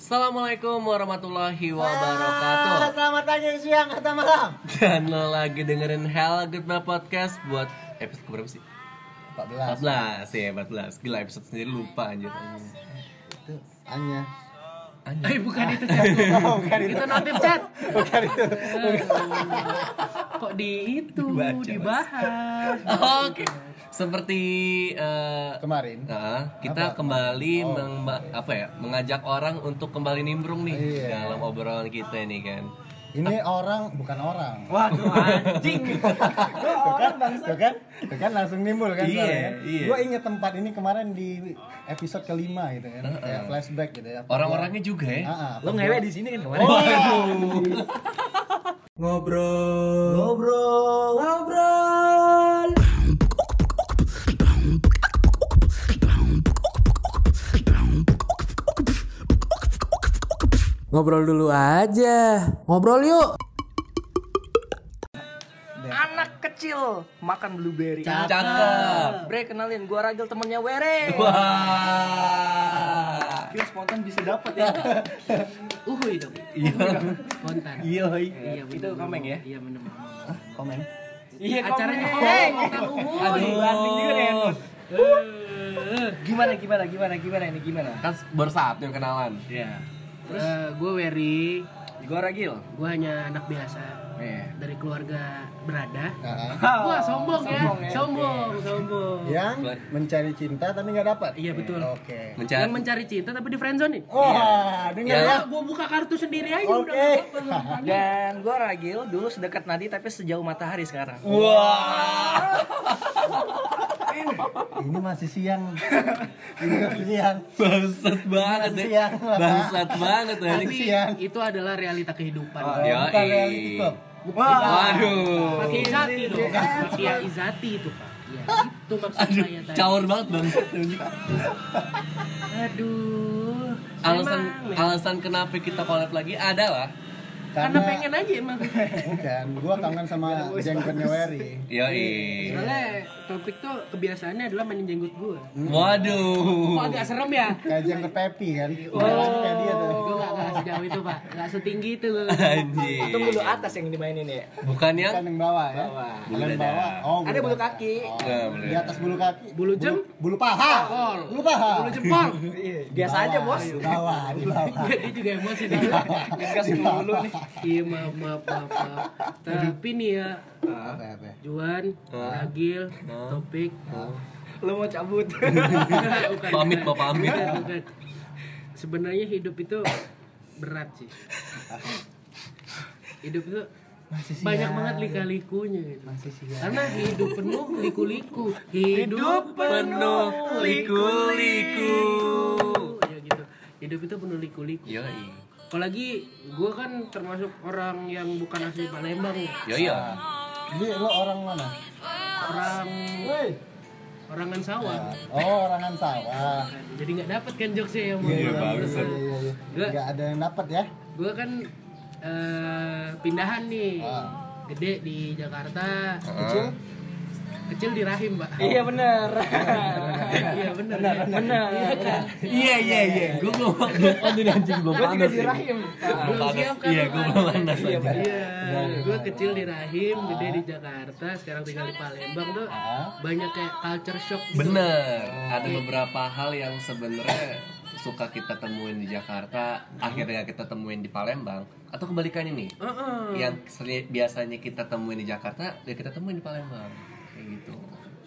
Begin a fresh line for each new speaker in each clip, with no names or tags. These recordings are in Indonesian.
Assalamualaikum warahmatullahi wabarakatuh
Selamat pagi, siang, atau malam.
Dan lo lagi dengerin Hell Goodbye Podcast buat episode keberapa sih?
14.
14 ya 14 Gila episode sendiri lupa anjir
Itu Anya.
Anjir.
Eh bukan itu chat.
Oh, bukan itu.
itu notif chat.
Bukan itu.
Kok di itu dibahas.
Oke Seperti eh,
Kemarin.
Nah, kita
Apa?
kembali
Oh.
meng- apa ya mengajak orang untuk kembali nimbrung nih
Iya.
dalam obrolan kita ini kan.
Ini orang bukan orang.
Waduh anjing.
Tuh kan, tuh kan, tuh kan langsung nimbul kan.
Iya, iya.
Gue inget tempat ini kemarin di episode kelima gitu kan, kayak flashback gitu ya.
Orang-orangnya juga ya.
Ah, ah,
Lo ngewe di sini kan kemarin.
Oh,
Ngobrol.
ngobrol, ngobrol.
Ngobrol dulu aja. Ngobrol yuk.
Anak kecil makan blueberry.
Cakep.
Bre kenalin gua Ragil temennya Were.
Wah.
Kira spontan bisa dapat ya.
Uhuy dong.
Iya.
Spontan.
Iya.
Iya,
Itu komeng ya?
Iya bener.
Komen.
Iya
Acaranya
komeng.
Aduh.
Banding juga nih.
Eh,
Gimana gimana gimana gimana ini gimana?
Kan baru yang kenalan.
Iya.
Eh, gue Wery,
Gua Ragil.
gue hanya anak biasa
Iya.
dari keluarga berada.
Ah,
Wah sombong ya,
Sombong ya,
sombong, sombong.
Yang mencari cinta tapi nggak dapat.
Iya betul.
Oke.
Mencari.
Yang mencari cinta tapi di friendzone nih.
Wah, dengar
Ya.
ya.
gue buka kartu sendiri aja
Oke.
udah nggak apa-apa.
Dan gua Ragil dulu sedekat Nadi tapi sejauh matahari sekarang.
Ini masih siang. Ini masih siang.
Bangsat banget deh.
Siang.
Bangsat banget
Tapi
ini.
siang.
itu adalah realita kehidupan.
Oh,
Ya,
bukan
iya.
reality club.
Waduh.
Pakai Izati dong. Pakai Izati itu pak. Ya, itu maksud
Aduh,
saya tadi.
caur banget bangsat.
Aduh.
Alasan
emang,
alasan kenapa kita collab lagi adalah
karena pengen aja emang.
bukan, gua kangen sama jengkotnya Wery.
Yoi.
Soalnya topik tuh kebiasaannya adalah mainin jenggot gue.
Waduh.
Kok agak serem ya?
Kayak jenggot Pepi kan.
Oh,
kayak dia tuh.
gue gak, gak sejauh itu pak, gak setinggi itu.
Anjing.
Itu bulu atas yang dimainin ya.
Bukan yang
Kan yang bawah ya.
Bawah.
Bulu
bawah. Oh,
Ada bulu kaki.
Oh,
bulu
di atas bulu kaki.
Bulu jem?
Bulu paha.
Jempol.
Bulu paha.
Bulu jempol.
Iya, biasa aja,
Bawah,
Bos.
Di bawah, di bawah.
Dia juga emosi dah.
Gas mulu nih.
Iya maaf maaf maaf. maaf. Tapi nih ya,
Apa apa?
Juan, Ragil, Topik.
Lu mau cabut.
Bukan,
Pamit,
bukan.
Pak, pamit.
Bukan, bukan. Sebenarnya hidup itu berat sih. Hidup itu
Masih siang.
banyak banget lika-likunya gitu.
Masih siang.
Karena hidup penuh liku-liku. Hidup
penuh liku-liku.
Ya gitu. Hidup itu penuh liku-liku.
Yoi.
Apalagi gue kan termasuk orang yang bukan asli Palembang. ya.
Yoi.
Jadi lo orang mana?
Orang
Woi.
orangan sawah.
Oh, orangan sawah.
Jadi nggak dapet kan jokesnya yang
Iya,
mau
bagus.
Iya, iya, iya.
Gua-
Nggak ada yang dapat ya.
Gue kan eh, pindahan nih.
Ah.
Gede di Jakarta.
Kecil.
Kecil di rahim, Pak.
Iya bener.
Iya bener.
Bener.
Iya iya iya. Gue belum belum panas anjing belum
Gue juga
panas.
di
ini.
rahim.
Belum siap kan?
Iya, gue belum panas
Iya,
aja.
Iya, gue kecil di rahim, gede di Jakarta, sekarang tinggal di Palembang tuh banyak kayak culture shock gitu.
Bener. Ada beberapa hal yang sebenarnya suka kita temuin di Jakarta, akhirnya kita temuin di Palembang, atau kebalikannya nih.
Heeh.
Yang seri- biasanya kita temuin di Jakarta, ya kita temuin di Palembang. Gitu.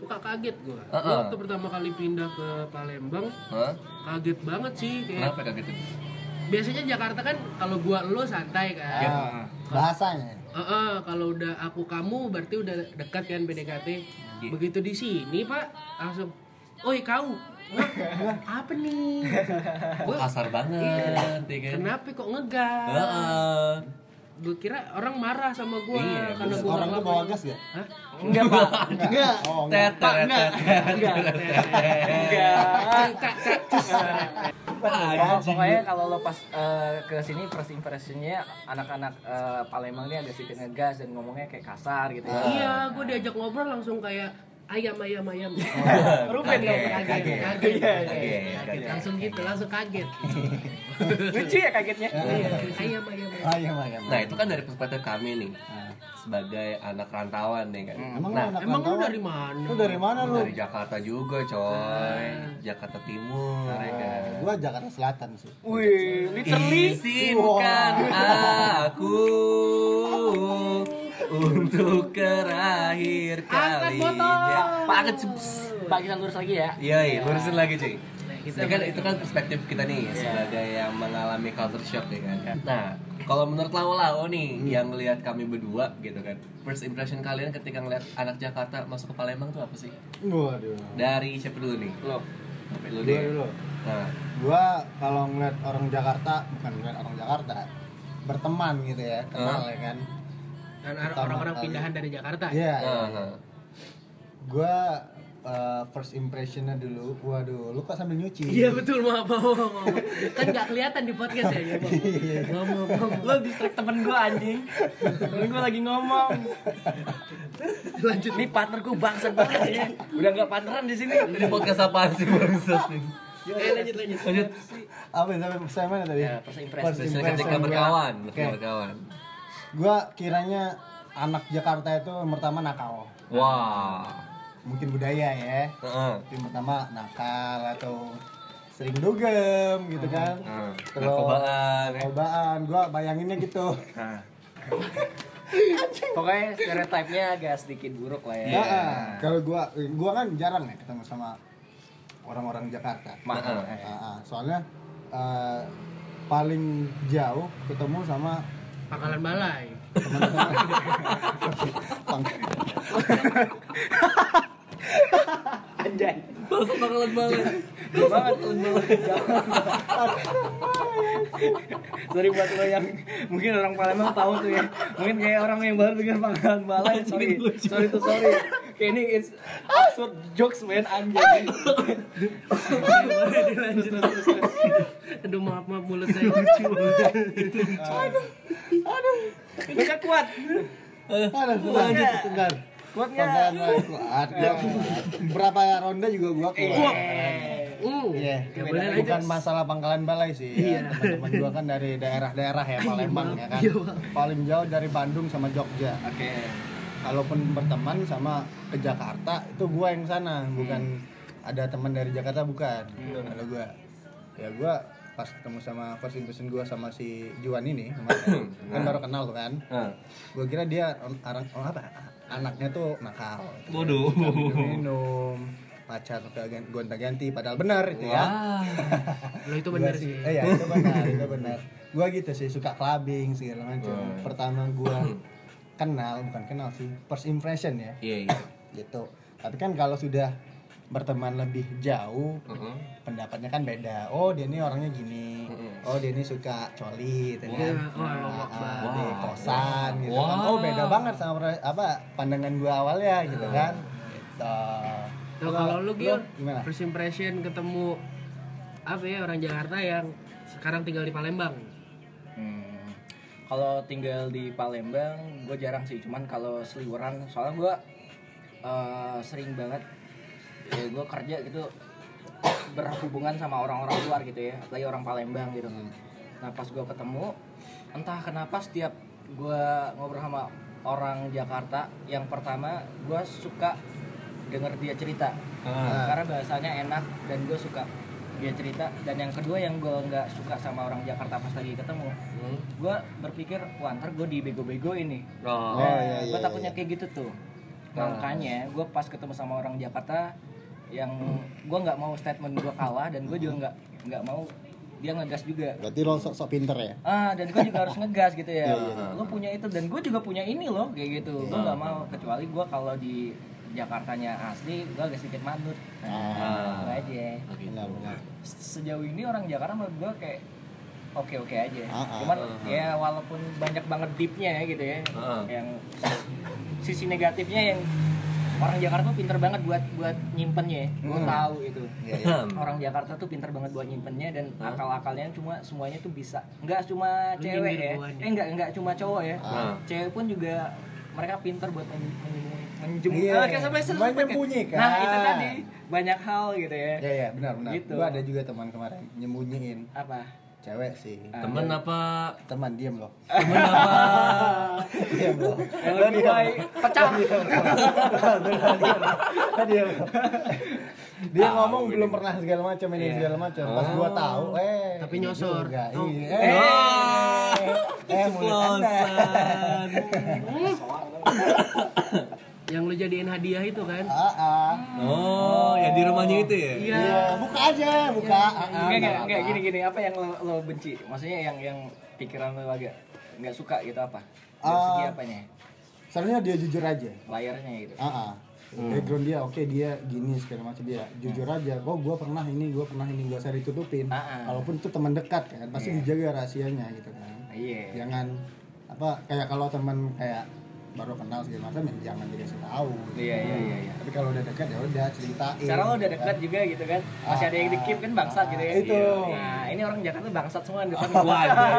Suka kaget gue.
Heeh.
Waktu pertama kali pindah ke Palembang,
Hah?
kaget banget sih kayak
Kenapa gitu?
biasanya Jakarta kan kalau gua lo santai kan.
Ya.
Ah, bahasanya.
Heeh, kalau udah aku kamu berarti udah dekat kan PDKT.
Iya.
Begitu di sini, Pak, langsung Oi kau, Wah, apa nih? Gua,
Kasar banget, ya kan?
kenapa kok ngegas?
Heeh.
Gue kira orang marah sama gua
Iya,
karena gua
Orang
nggak
tuh bawa gas ya?
Hah?
Enggak, Pak.
Enggak. Oh, enggak.
Enggak. Pokoknya kalau lo pas eh, ke sini first impressionnya anak-anak eh, Palembang ini agak sedikit ngegas dan ngomongnya kayak kasar gitu ya.
Iya, gue diajak ngobrol langsung kayak ayam ayam ayam.
Ruben dong.
Kaget,
Kaget,
kaget.
kaget,
Iya,
Kaget.
Langsung gitu, langsung kaget.
Lucu ya kagetnya.
Iya, ayam ayam ayam.
ayam
Nah itu kan dari perspektif kami nih sebagai anak rantauan nih kan.
emang
nah,
anak
Emang lu dari mana?
lu dari mana lu
dari Jakarta juga coy, Jakarta Timur ya kan.
gua Jakarta Selatan sih
Wih, literally.
Izinkan aku untuk terakhir kalinya.
Pak Angkat, Pak kita lurus lagi ya.
Iya, iya, lurusin lagi cuy.
kita
Itu kan itu kan perspektif kita nih sebagai yang mengalami culture shock ya kan. Nah, kalau menurut Lau-Lau nih yang ngelihat kami berdua gitu kan. First impression kalian ketika ngeliat anak Jakarta masuk ke Palembang tuh apa sih?
waduh
Dari siapa dulu nih?
Lo.
Sampai lu
Gua
deh.
dulu
Nah,
gua kalau ngeliat orang Jakarta bukan ngeliat orang Jakarta berteman gitu ya kenal ya kan
Dan orang-orang pindahan dari Jakarta.
iya
nah, nah.
gua uh, first impressionnya dulu waduh lu kok sambil nyuci
Iya betul maaf maaf maaf. maaf. Kan nggak kelihatan di podcast ya. ya maaf. Maaf maaf maaf.
Lo distract temen gue anjing. Temen gue lagi ngomong.
Lanjut.
Ini partner gue bangsat banget ya. Udah nggak partneran di sini.
Ini podcast apaan sih bangsat nih?
Eh lanjut lanjut.
Lanjut.
apa sampai saya mana tadi
Ya, first impression.
First impression
ketika berkawan, ketika berkawan.
Gua kiranya anak Jakarta itu yang pertama nakal
Wah.
mungkin budaya ya
Heeh.
yang pertama nakal atau sering dugem gitu kan
Heeh.
Terus-
Narkobaan. ya.
Narkobaan, gua bayanginnya gitu
Pokoknya stereotipnya agak sedikit buruk lah ya.
Iya.
Nah, kalau gua gua kan jarang ya ketemu sama orang-orang Jakarta.
Mahal.
Ah, ah, soalnya eh, paling jauh ketemu sama
Pangkalan balai.
pang-
Anjay.
Masuk bakalan banget.
Jauh banget. Sorry buat lo yang mungkin orang Palembang tahu tuh ya. Mungkin kayak orang yang baru dengar pangkalan balai. Sorry, sorry tuh sorry. Kayak ini it's absurd jokes man anjay.
Aduh maaf maaf mulut saya lucu.
Mereka kuat.
Aduh, lanjut bentar.
Kuat nggak?
Kuat. kuat. Berapa ronde juga gua kuat.
Eh.
Uh.
Iya,
Ya, lanjut.
bukan masalah pangkalan balai sih. Ya, teman-teman gua kan dari daerah-daerah ya Palembang ya kan.
Iya.
Paling jauh dari Bandung sama Jogja.
Oke.
kalaupun berteman sama ke Jakarta itu gua yang sana bukan ada teman dari Jakarta bukan ada gua ya gua pas ketemu sama first impression gua sama si Juan ini kemarin, kan baru kenal tuh kan
Nah.
gua kira dia orang oh apa anaknya tuh nakal
Waduh.
minum pacar ke gonta ganti padahal benar itu ya.
Lo itu
Gua
bener
sih- eh, iya itu benar itu benar gua gitu sih suka clubbing segala macam
Hmm.
pertama gua kenal bukan kenal sih first impression ya
Iya, iya.
gitu tapi kan kalau sudah berteman lebih jauh
Heeh.
pendapatnya kan beda oh dia ini orangnya gini
Mm-mm.
oh dia ini suka coli gitu kan
Wah, wah,
Ah, ah,
wah.
di kosan gitu kan oh beda banget sama apa pandangan gua awalnya gitu kan gitu.
Tuh kalau lu Gil,
gimana
first impression ketemu apa ya orang Jakarta yang sekarang tinggal di Palembang.
Hmm, kalau tinggal di Palembang, gue jarang sih. Cuman kalau seliweran, soalnya gue eh, sering banget, ya gue kerja gitu berhubungan sama orang-orang luar gitu ya, apalagi orang Palembang gitu. Nah pas gue ketemu, entah kenapa setiap gue ngobrol sama orang Jakarta, yang pertama gue suka denger dia cerita,
Ah.
karena bahasanya enak dan gue suka dia cerita. Dan yang kedua yang gue nggak suka sama orang Jakarta pas lagi ketemu,
Hmm.
gue berpikir wah ntar gue dibego-bego ini
Oh.
Oh, iya,
gue
iya,
takutnya kayak gitu tuh
Nah.
makanya gue pas ketemu sama orang Jakarta yang gue nggak mau statement gue kalah dan gue juga nggak nggak mau dia ngegas juga
berarti lo sok sok pinter ya
ah dan gue juga harus ngegas gitu ya
Iya, iya.
lo punya itu dan gue juga punya ini loh kayak gitu gue
Iya.
nggak mau kecuali gue kalau di Jakartanya asli gue agak sedikit manut
Ah.
nah, aja
Oh, gitu.
benar benar
sejauh ini orang Jakarta menurut gue kayak oke oke aja
Ah, ah.
cuman
Ah, ah.
ya walaupun banyak banget deepnya ya gitu ya
ah.
yang sisi negatifnya yang orang Jakarta tuh pinter banget buat buat nyimpennya gue
Hmm.
tahu itu
iya iya.
Orang Jakarta tuh pinter banget buat nyimpennya dan
Hah?
akal-akalnya cuma semuanya tuh bisa. Nggak cuma
Lu
cewek ya. eh nggak nggak cuma cowok ya.
Ah.
cewek pun juga mereka pinter buat menyembunyi- menjem
Iya,
Ah, kayak sampai
menyembunyikan.
nah itu tadi. Banyak hal gitu ya.
Ya ya benar benar.
Gitu.
Gua ada juga teman kemarin nyembunyiin.
Apa
cewek sih.
Ah.
Temen apa?
Teman diam loh.
Temen apa?
Diam loh.
yang lebih baik pecah
diam. Dia ngomong belum pernah segala macam ini
Iya.
segala macam. Pas gua tahu, eh
Tapi nyosor. Oh.
Iya.
Eh.
Eh, eh mulut Anda.
Yang lu jadiin hadiah itu kan?
Ah, ah.
Oh, yang di rumahnya itu ya?
Iya.
Iya, buka aja, buka. Ah, ah,
Enggak, enggak,
nggak
enggak,
apa.
gini gini apa yang lo, lo benci? Maksudnya yang yang pikiran lo agak nggak suka gitu apa? Dari
Ah.
segi apanya?
Seharusnya dia jujur aja.
Layarnya gitu.
Ah, ah. Background dia, oke dia gini segala macam dia jujur aja. Oh, gua pernah ini, gua pernah ini, gak usah ditutupin.
Ah, ah.
Walaupun itu teman dekat kan, pasti
Iya.
dijaga rahasianya gitu kan.
Iya.
Jangan apa kayak kalau teman kayak baru kenal segala macam ya jangan dikasih tahu.
Iya, iya, iya, iya.
Tapi kalau udah dekat ya udah ceritain.
Sekarang lo udah dekat juga gitu kan, masih ada yang di keep kan bangsat gitu ya.
Itu.
Nah ini orang Jakarta bangsat semua di depan
Waduh.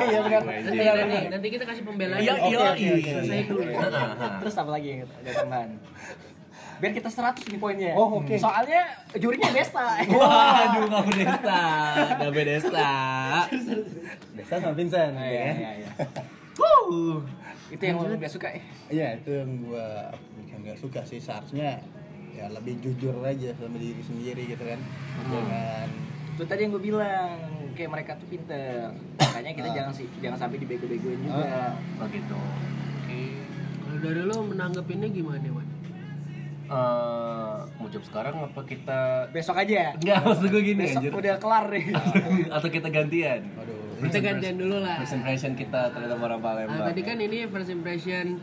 Iya benar.
Nanti,
Benar,
nanti,
benar.
nanti kita kasih pembelaan.
Iya, iya, iya.
Selesai dulu.
Terus apa lagi yang ada tambahan? Biar kita 100 nih poinnya.
Oh, oke.
Soalnya jurinya Desta.
Waduh, kamu Desta. Dabe Desta.
Desa sama Vincent.
Iya,
ya kan?
iya, iya. Itu yang lo gak suka ya?
Iya itu yang gua yang nggak suka sih seharusnya ya lebih jujur aja sama diri sendiri gitu kan. Jangan
Itu tadi yang gue bilang, kayak mereka tuh pinter. Makanya kita
Ah.
jangan sih jangan sampai dibego-begoin juga.
Ah.
Oh gitu. Oke.
Kalau dari lo menanggapinnya gimana, Wan?
Eh, mau jawab sekarang apa kita
Besok aja.
Enggak, maksud gue gini
Besok
anjir.
udah kelar nih.
Atau kita gantian.
Waduh.
Kita gantian dulu lah.
First impression kita terhadap orang Palembang.
Nah, tadi kan ini first impression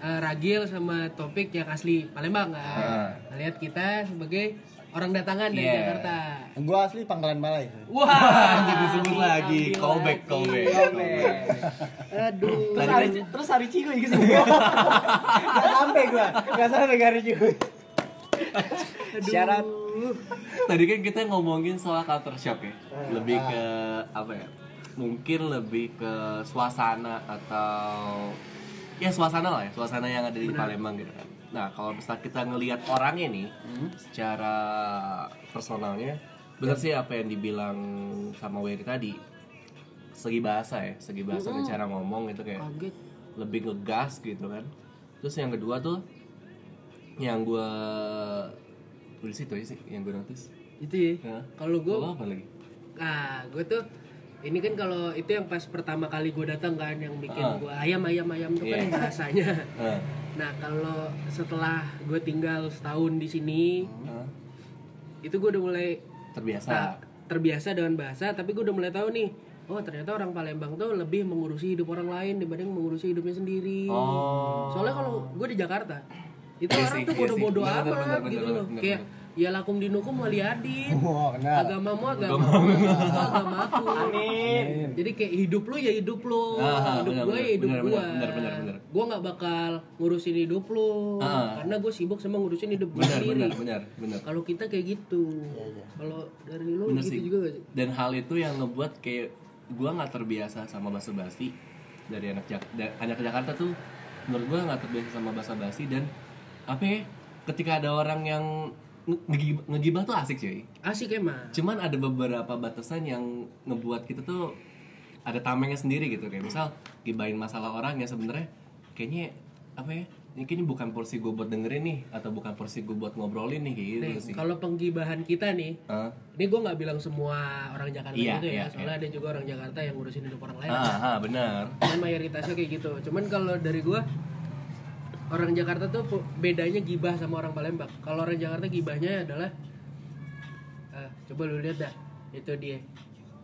uh, Ragil sama topik yang asli Palembang kan.
Ah.
Nah, Lihat kita sebagai orang datangan dari
Yeah.
Jakarta.
Gua asli Pangkalan Balai.
Wah,
Anjir, disebut lagi.
ambil
Callback, callback.
Aduh.
Terus hari terus hari Cihuy gitu.
Gak sampai gua, gak sampai garis juga.
Syarat
Tadi kan kita ngomongin soal culture shock ya. Lebih ke apa ya? Mungkin lebih ke suasana atau ya suasana lah ya, suasana yang ada di Palembang gitu kan. Nah, kalau misalnya kita ngelihat orangnya nih secara personalnya, bener sih apa yang dibilang sama Wery tadi. Segi bahasa ya, segi bahasa dan cara ngomong itu kayak
Kaget.
lebih ngegas gitu kan terus yang kedua tuh yang gue tulis itu aja sih yang gue notice
Itu ya. Kalau gue
apa lagi
Nah, gue tuh ini kan kalau itu yang pas pertama kali gue datang kan yang bikin
Ah.
gue ayam ayam ayam tuh kan
Iya.
bahasanya.
Eh,
Nah kalau setelah gue tinggal setahun di sini,
eh,
itu gue udah mulai
terbiasa
tak terbiasa dengan bahasa, tapi gue udah mulai tahu nih, oh ternyata orang Palembang tuh lebih mengurusi hidup orang lain dibanding mengurusi hidupnya sendiri.
oh
Soalnya kalau gue di Jakarta, itu
Iya
orang tuh
iya
bodoh-bodoh
bener,
gitu loh. Kayak ya lakum dinukum wali adit.
Wah, benar.
Agamamu agamamu, aku agamaku.
Amin.
Jadi kayak hidup lu ya hidup lu,
Ah,
hidup
benar,
gue ya hidup
benar,
gue.
benar, benar, benar.
Gue nggak bakal ngurusin hidup lu,
Ah.
karena gue sibuk sama ngurusin hidup gue
benar
sendiri.
benar benar benar
Kalau kita kayak gitu, kalau dari lu
Bener
gitu
sih.
juga gak sih?
dan hal itu yang ngebuat kayak gue nggak terbiasa sama bahasa basi dari anak Jak da- anak Jakarta tuh menurut gue nggak terbiasa sama bahasa basi dan apa ya ketika ada orang yang ngegibah, ngegibah tuh asik cuy
Asik emang.
cuman ada beberapa batasan yang ngebuat kita tuh ada tamengnya sendiri gitu kayak misal gibahin masalah orang yang sebenarnya kayaknya apa ya ini kayaknya bukan porsi gue buat dengerin nih atau bukan porsi gue buat ngobrolin nih kayak gitu
Nih,
sih
kalau penggibahan kita nih,
Hah?
ini gue nggak bilang semua orang Jakarta
Iya,
gitu ya,
iya,
soalnya ada juga orang Jakarta yang ngurusin hidup orang lain.
ah, ah, benar
Dan mayoritasnya kayak gitu. Cuman kalau dari gue orang Jakarta tuh bedanya gibah sama orang Palembang. Kalau orang Jakarta gibahnya adalah ah, coba lu lihat dah itu dia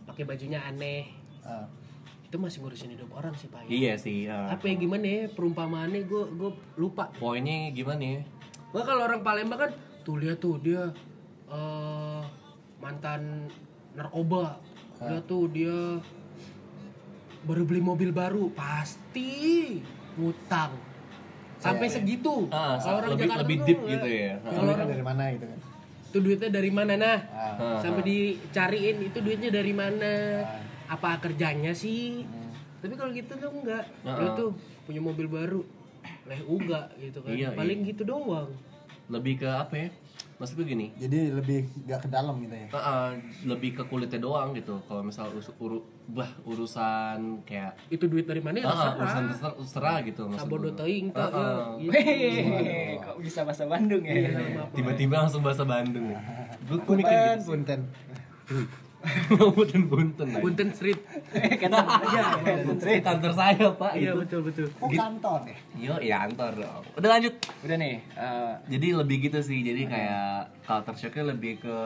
pakai bajunya aneh
Ah.
itu masih ngurusin hidup orang sih pak ya.
iya sih ah.
apa ya gimana ya perumpamaannya gue gue lupa
poinnya gimana ya
Wah kalau orang Palembang kan tuh lihat tuh dia eh mantan narkoba. Lihat tuh dia baru beli mobil baru pasti ngutang. Sampai segitu.
ah,
Kalau orang
lebih
Jakarta
lebih deep
nggak.
gitu ya
Kalau orang
dari mana gitu kan?
itu duitnya dari mana nah?
Ah.
Ah,
Sampai
ah.
dicariin itu duitnya dari mana?
Ah.
Apa kerjanya sih? Tapi kalau gitu tuh enggak.
Ah,
Dia
ah.
tuh punya mobil baru. leh uga gitu kan
Iya,
paling gitu doang
lebih ke apa ya maksud gue gini.
Jadi lebih gak ke dalam gitu ya?
Uh, uh, lebih ke kulitnya doang gitu. Kalau misal us- uru, bah urusan kayak
itu duit dari mana
uh,
ya?
Uh,
terserah.
urusan terserah, terserah gitu maksud
sabodo
Uh, uh.
ya.
Hehehe, kok bisa bahasa Bandung ya?
tiba-tiba langsung bahasa Bandung ya. Gue mikir gitu
punten
punten punten.
Punten Street.
Kata aja.
Street kantor saya pak
iya
itu
betul betul.
Oh kantor ya?
Yo ya kantor dong. Udah lanjut.
Udah nih, eh,
jadi lebih gitu sih jadi kayak culture shocknya lebih ke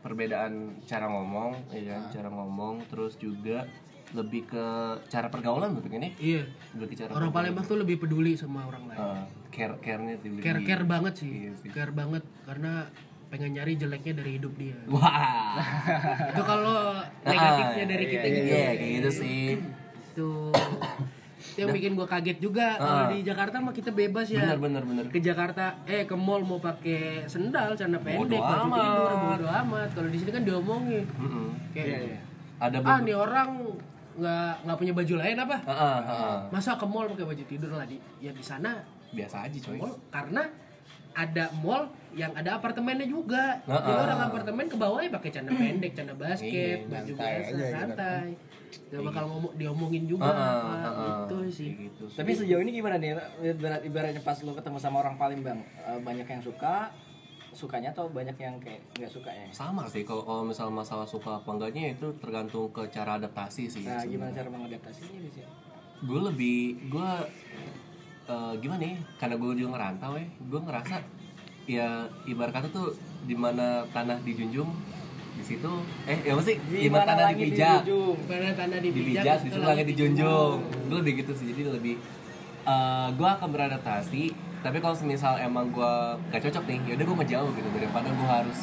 perbedaan cara ngomong ya kan? Cara ngomong terus juga lebih ke cara pergaulan mungkin ini
iya.
Lebih ke cara
orang Palembang tuh lebih peduli sama orang lain.
Uh, care care-nya lebih
care care banget sih.
Iya sih.
care banget karena pengen nyari jeleknya dari hidup dia.
Wah.
Itu kalau negatifnya dari kita
iya,
gitu.
iya, kayak gitu sih.
Itu itu yang bikin gua kaget juga kalau di Jakarta mah kita bebas ya.
Bener bener bener.
Ke Jakarta eh ke mall mau pakai sendal celana pendek
Bodo
baju
amat.
tidur bodo amat. Kalau di sini kan diomongin.
Mm-mm.
kayak
ada
ah nih orang nggak nggak punya baju lain apa?
Ah, ah, ah.
masa ke mall pakai baju tidur lah di? Ya di sana
biasa aja coy.
mall karena ada mall yang ada apartemennya juga
Heeh.
jadi orang apartemen ke bawah ya pakai celana pendek celana basket
Iya,
baju biasa
gitu.
santai gak bakal ngomong diomongin juga
Heeh,
apa
heeh.
itu sih
Kayak gitu
tapi sejauh ini gimana nih? Ibarat ibaratnya pas lu ketemu sama orang Palembang, eh, banyak yang suka, sukanya atau banyak yang kayak nggak sukanya?
sama sih kalau kalau misal masalah suka apa enggaknya itu tergantung ke cara adaptasi sih
Nah, gimana cara mengadaptasinya sini?
gue lebih gue eh, gimana ya? Karena gue juga ngerantau ya. Gue ngerasa ya ibarat kata tuh di mana tanah dijunjung di situ eh ya sih? Di mana tanah dipijak.
karena tanah di
dipijak di situ langit dijunjung. gue lebih gitu sih. Jadi lebih gue akan beradaptasi. Tapi kalau semisal emang gue gak cocok nih yaudah gue ngejauh gitu. Daripada gue harus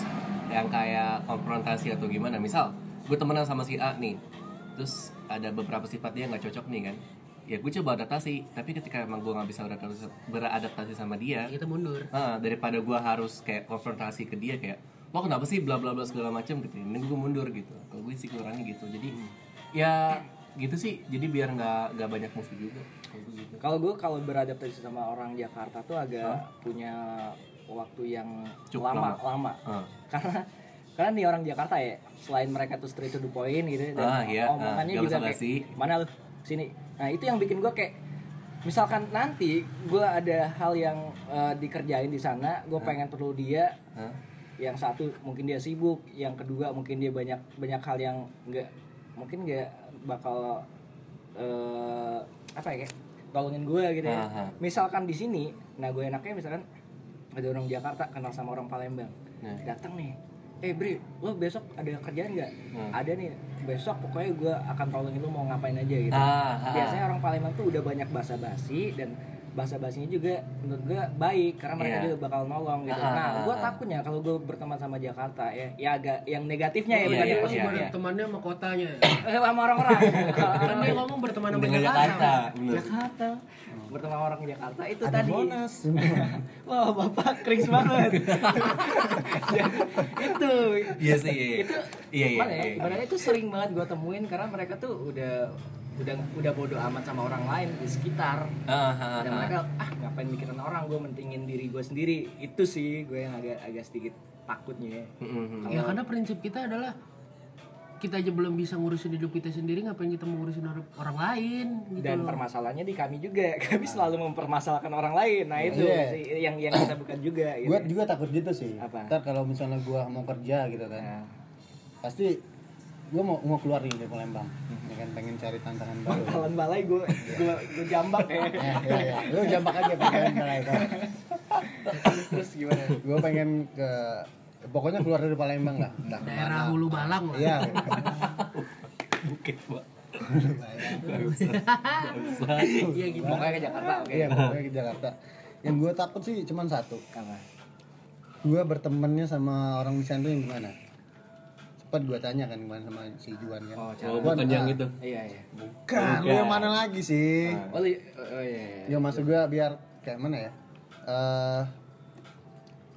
yang kayak konfrontasi atau gimana. Misal gue temenan sama si A nih. Terus ada beberapa sifat dia nggak cocok nih kan ya gue coba adaptasi. Tapi ketika emang gue nggak bisa beradaptasi, beradaptasi sama dia
kita mundur.
Ah, daripada gue harus kayak konfrontasi ke dia kayak lo kenapa sih bla bla bla segala macam gitu. Ini gue mundur gitu. Kalau gue sih kurangnya gitu. Jadi ya gitu sih. Jadi biar nggak nggak banyak musuh juga. Kalau gue gitu.
Kalau beradaptasi sama orang Jakarta tuh agak punya waktu yang
Cukup
lama,
lama.
lama.
Ah.
Karena karena nih orang Jakarta ya, selain mereka tuh straight to the point gitu dan
Ah, iya.
omongannya
Ah,
juga kayak mana lu? Sini. Nah, itu yang bikin gue kayak misalkan nanti gue ada hal yang eh, dikerjain di sana, gue pengen perlu dia
Hah?
yang satu mungkin dia sibuk, yang kedua mungkin dia banyak banyak hal yang nggak mungkin nggak bakal eh, apa ya kayak tolongin gue gitu ya.
Aha.
Misalkan di sini, nah gue enaknya misalkan ada orang Jakarta kenal sama orang Palembang,
Nah.
datang nih, eh Bri, lo besok ada kerjaan nggak?
Hmm.
Ada nih, besok pokoknya gue akan tolongin lo mau ngapain aja gitu.
Ah, ah.
Biasanya orang Palembang tuh udah banyak basa-basi dan bahasa basinya juga menurut gue baik karena mereka
Iya.
juga bakal nolong gitu.
Ah,
nah,
ah,
gue
ah.
takutnya kalau gue berteman sama Jakarta ya, ya agak yang negatifnya ya
Iya,
bukan
iya,
yang
iya,
positifnya.
iya.
temannya sama kotanya
Eh, sama orang-orang.
kan dia ngomong berteman sama
Dengan
Jakarta
Jakarta
Jakarta. Bertemu sama orang Jakarta itu
ada
tadi.
bonus
Wah, Bapak kering banget. itu.
iya sih iya
Itu
iya iya,
Gimana ya?
iya.
Ibaratnya itu sering banget gue temuin karena mereka tuh udah udah udah bodo amat sama orang lain di sekitar.
Ah, ah,
Dan mereka ah ngapain mikirin orang, gue mentingin diri gue sendiri. Itu sih gue yang agak agak sedikit takutnya.
Mm, mm, mm.
ya karena prinsip kita adalah kita aja belum bisa ngurusin hidup kita sendiri ngapain kita mau ngurusin orang, orang lain gitu
Dan
loh.
permasalahannya di kami juga, kami selalu mempermasalahkan orang lain. Nah itu
Iya.
sih yang yang kita bukan juga. Gitu.
gue juga takut gitu sih
Apa?
ntar kalau misalnya gue mau kerja gitu kan
Nah,
pasti gue mau mau keluar nih dari Palembang ya kan pengen cari tantangan baru
Bakalan balai gue gue gue jambak ya.
ya, ya, ya. lu jambak aja pengen itu
Terus gimana?
gue pengen ke pokoknya keluar dari Palembang lah entah
daerah
ke mana.
hulu balang lah
iya
bukit pak
iya gitu
Pokoknya ke Jakarta, oke.
iya pokoknya ke Jakarta yang gue takut sih cuma satu
Apa?
gue bertemannya sama orang di sana tuh yang gimana sempat gue tanya kan kemarin sama si Juan kan
Oh,
oh bukan yang itu
Iya iya.
bukan lu yang mana lagi sih
Oh, li- oh iya. iya.
ya maksud gue biar kayak mana ya eh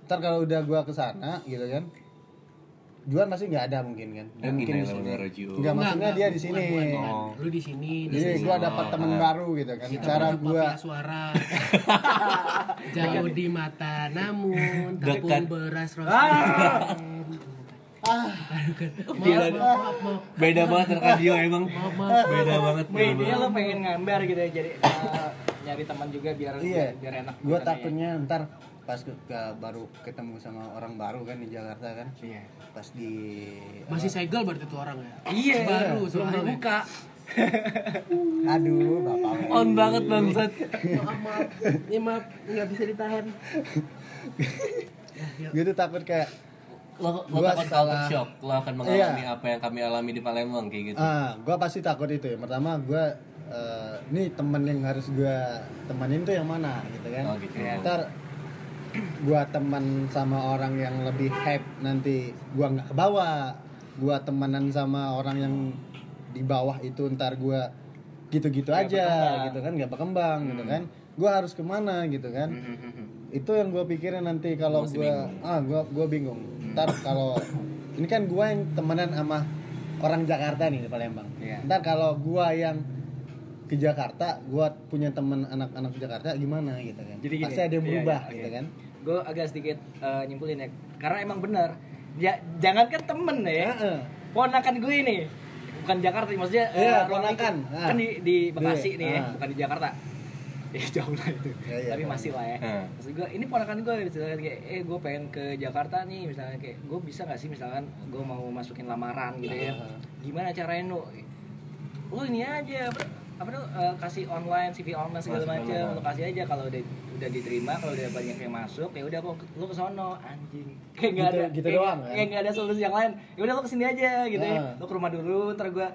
ntar kalau udah gue ke sana gitu kan Juan pasti nggak ada mungkin kan
Dan
mungkin di sini nggak maksudnya dia di sini.
Oh.
Lu di sini, di
jadi
sini.
gua dapat
Oh,
temen
ah.
baru gitu kan
Kita
cara
masuk
gua
mafia suara. Jauh di mata namun tabung beras roasted.
Ah
Maaf,
Gila.
maaf, maaf, maaf.
Beda banget radio emang.
Maaf, maaf.
Beda banget.
Dia lo pengen ngambar gitu ya jadi eh, nyari teman juga biar
iya
biar enak.
gua
gitu kan,
takutnya ntar pas ke, ke- baru ketemu sama orang baru kan di Jakarta kan
ya. Iya.
pas di
Masih segel berarti tuh orang ya.
Iya,
Baru
belum
soalnya.
dibuka.
aduh bapak
On banget bangsat.
Maaf, maaf. Ini maaf, nggak bisa ditahan. Ya,
gue tuh takut kayak
Lo, lo
Gua
takut culture shock. Lo akan mengalami apa yang kami alami di Palembang kayak gitu.
ah gue pasti takut itu. Ya pertama gue eh, ini temen yang harus gue temenin tuh yang mana gitu kan?
Oh, gitu.
ntar gue teman sama orang yang lebih hype nanti gue nggak ke bawah gue temenan sama orang yang di bawah itu ntar gue gitu-gitu aja
berkembang.
gitu kan? Nggak berkembang gitu kan? Gue harus ke mana gitu kan itu yang gue pikirin nanti kalau gue ah gue gue bingung ntar kalau ini kan gue yang temenan sama orang Jakarta nih di Palembang
Iya.
ntar kalau gue yang ke Jakarta gue punya teman anak-anak Jakarta gimana gitu kan
Jadi gini,
pasti ada yang
iya,
berubah
iya,
gitu
oke.
kan
Gue agak sedikit eh, nyimpulin ya, karena emang benar. Ya, jangankan temen ya,
Heeh.
ponakan gue ini bukan Jakarta maksudnya eh,
Iya,
ruang
ponakan. Ah.
kan di di Bekasi
Di-
nih ya
ah.
bukan di Jakarta ya jauh lah itu.
Iya, iya,
tapi
tahu.
masih lah ya.
Hmm.
maksud gue ini ponakan gue misalkan kayak eh gue pengen ke Jakarta nih misalnya kayak gue bisa nggak sih misalkan gue mau masukin lamaran gitu ya.
Ah.
gimana caranya nu lu ini aja apa, apa tuh eh, kasih online CV online segala macam lu kasih aja kalau udah udah diterima kalau udah banyak yang masuk ya udah kok lu ke sono. Anjing. Kayak nggak
Gitu-
ada
gitu
kayak,
doang, kan?
kayak nggak ada solusi yang lain. Ya udah lu ke sini aja gitu ya.
Ah.
lu ke rumah dulu ntar gua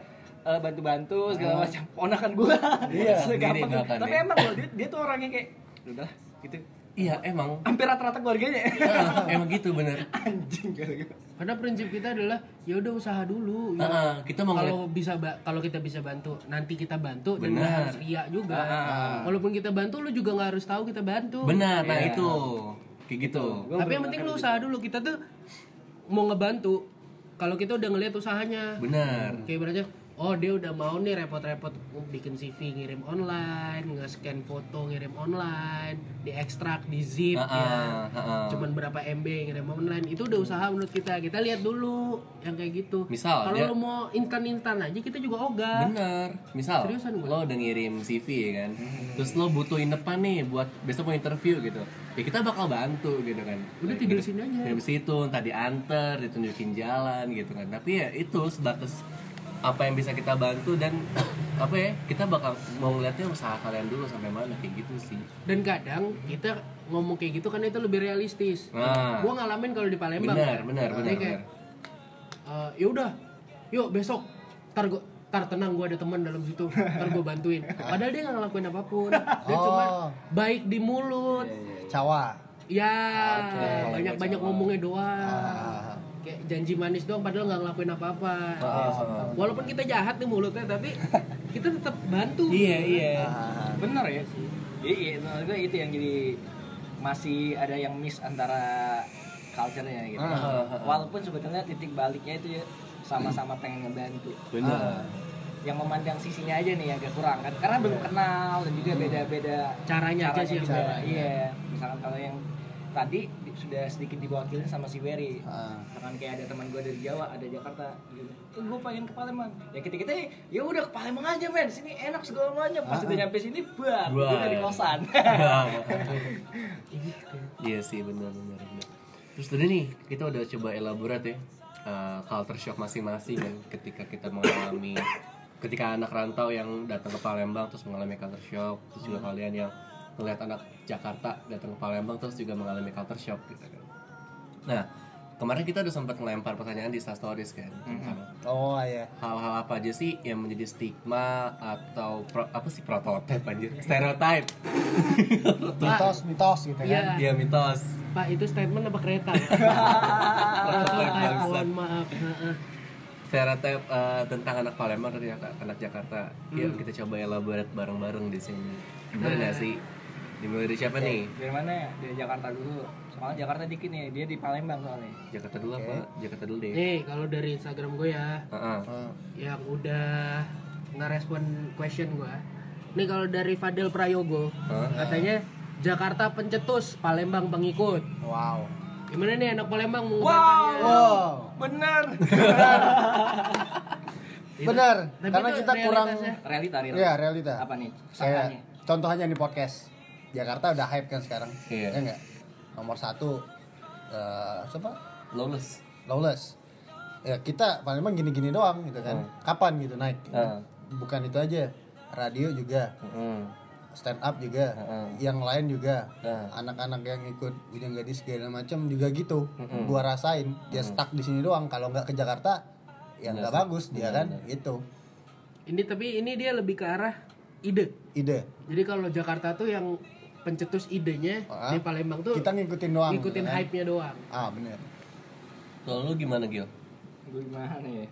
eh, bantu-bantu segala
Ah.
macam ponakan gua
Iya.
Bahkan
tapi
ya.
emang loh dia, dia tuh orangnya kayak udah gitu
Iya emang.
hampir rata-rata keluarganya
Ah, emang gitu bener.
anjing gua.
Karena prinsip kita adalah ya udah usaha dulu. Ya.
Ah, kita mau
kalau bisa ba- kalau kita bisa bantu, nanti kita bantu dan
Benar.
harus ria juga.
Ah.
Walaupun kita bantu, lu juga nggak harus tahu kita bantu.
Benar, nah
Iya.
itu kayak gitu.
Gua
Tapi yang penting lu usaha dulu. Kita tuh mau ngebantu. Kalau kita udah ngelihat usahanya,
Benar.
kayak ibaratnya, oh dia udah mau nih repot-repot bikin CV ngirim online, nge-scan foto ngirim online, diekstrak, di zip
Ah,
ya.
ah, ah, ah.
Cuman berapa MB ngirim online, itu udah usaha menurut kita. Kita lihat dulu yang kayak gitu.
Misal,
kalau lu mau instan-instan aja kita juga ogah.
Bener. Misal
Seriusan gua?
lo udah ngirim CV ya kan, terus lo butuhin depan nih buat besok mau interview gitu, ya kita bakal bantu gitu kan.
Udah tidur sini aja.
Tidur situ, tadi anter, ditunjukin jalan gitu kan. Tapi ya itu sebatas apa yang bisa kita bantu dan apa ya kita bakal mau ngeliatnya usaha kalian dulu sampai mana kayak gitu sih.
Dan kadang kita ngomong kayak gitu kan itu lebih realistis.
Nah.
Gua ngalamin kalau di Palembang.
Benar,
kan.
benar,
Dia
benar,
kayak,
benar.
"Eh, ya udah, yuk besok. Tar gua tar tenang gue ada teman dalam situ ntar gue bantuin padahal dia nggak ngelakuin apa pun dia
Oh.
cuma baik di mulut
cawa
ya
Oke.
banyak banyak ngomongnya doang
Ah.
Kayak janji manis doang padahal nggak ngelakuin apa-apa
Ah.
walaupun kita jahat nih mulutnya tapi kita tetap bantu
Iya, iya.
Ah.
bener ya iya iya menurut gue itu yang jadi masih ada yang miss antara culture-nya gitu
Ah.
walaupun sebetulnya titik baliknya itu ya sama-sama pengen ngebantu
Benar.
yang memandang sisinya aja nih yang agak kurang kan karena belum kenal dan juga beda-beda
Caranya aja sih beda.
iya misalkan kalau yang tadi di- sudah sedikit diwakilin sama si Wery.
Ah.
misalkan kayak ada teman gue dari Jawa ada Jakarta gitu. Eh, gue pengen ke Palembang. Ya kita kita ya udah ke Palembang aja men. Sini enak segala macam. Pas
Ah.
udah nyampe sini Bar. udah di kosan.
Iya sih benar benar benar. Terus tadi nih kita udah coba elaborate ya uh, culture shock masing-masing kan ketika kita mengalami ketika anak rantau yang datang ke Palembang terus mengalami culture shock terus juga kalian yang melihat anak Jakarta datang ke Palembang terus juga mengalami culture shock gitu kan. Nah kemarin kita udah sempat ngelempar pertanyaan di Insta Stories kan tentang
oh iya
hal-hal apa aja sih yang menjadi stigma atau pro- apa sih prototipe anjir stereotype
mitos mitos gitu kan
Iya.
Iya mitos
Pak itu statement apa kereta?
Prototipe
mohon maaf.
Stereotip uh, tentang anak Palembang dan anak, anak Jakarta. Yuk
Hmm.
kita coba elaborate bareng-bareng di sini. Bener
Nah.
nggak sih? Dimulai dari siapa nih?
dari mana? Ya dari Jakarta dulu. Soalnya Jakarta dikit nih dia di Palembang soalnya.
Jakarta dulu apa? Jakarta dulu deh.
Nih, kalau dari Instagram gue ya,
Heeh.
Yang udah ngerespon question gue. Nih kalau dari Fadil Prayogo, katanya Jakarta pencetus, Palembang pengikut.
wow.
Gimana nih anak Palembang mengungkapkannya?
wow
bener.
Benar karena kita kurang
realita realita.
Ya realita.
Apa nih?
Saya contohnya di podcast Jakarta udah hype kan sekarang
Iya.
ya enggak nomor satu eh siapa?
Lawless.
lawless. Ya kita Palembang gini-gini doang gitu kan. Kapan gitu naik
Ah.
bukan itu aja radio juga.
Heeh.
stand up juga.
Heeh.
yang lain juga.
Ah.
anak-anak yang ikut bujang gadis segala macam juga gitu.
Mm-mm.
gua rasain dia stuck di sini doang. Kalau nggak ke Jakarta ya nggak bagus dia kan? gitu.
Ini tapi ini dia lebih ke arah ide.
ide.
Jadi kalau Jakarta tuh yang pencetus idenya
Ah.
di Palembang tuh
kita ngikutin doang
ngikutin
gitu kan.
hype-nya doang.
ah bener
Kalau lu gimana Gil?
gue gimana ya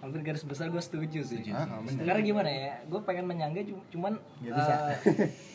hampir garis besar gue setuju sih
ah, ah, bener
karena gimana ya gue pengen menyangga cu- cuman
Nggak bisa.
eh,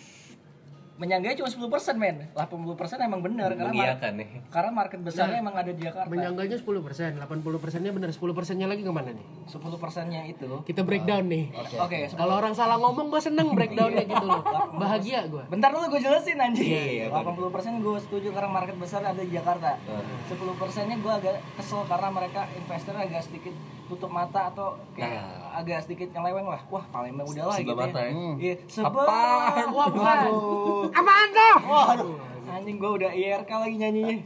menyangga cuma 10% men 80% emang bener karena mar-
nih.
karena market besarnya emang ada di Jakarta
Menyangganya 10%, 80 persennya benar, 10 persennya lagi ke mana nih?
10 persennya itu
Kita breakdown nih.
oke
Kalau orang salah ngomong gue seneng breakdownnya gitu loh. Bahagia gue.
Bentar dulu gue jelasin anjing.
Iya, iya, iya,
80% gue setuju karena market besar ada di Jakarta. 10 persennya gue agak kesel karena mereka investor agak sedikit tutup mata atau kayak agak sedikit nyeleweng lah. Wah Palembang udah lah gitu
mata ya.
Hmm.
Iya, sebelah.
Apaan?
Wah bukan. Apaan tuh?
Waduh, anjing gue udah IRK lagi nyanyinya.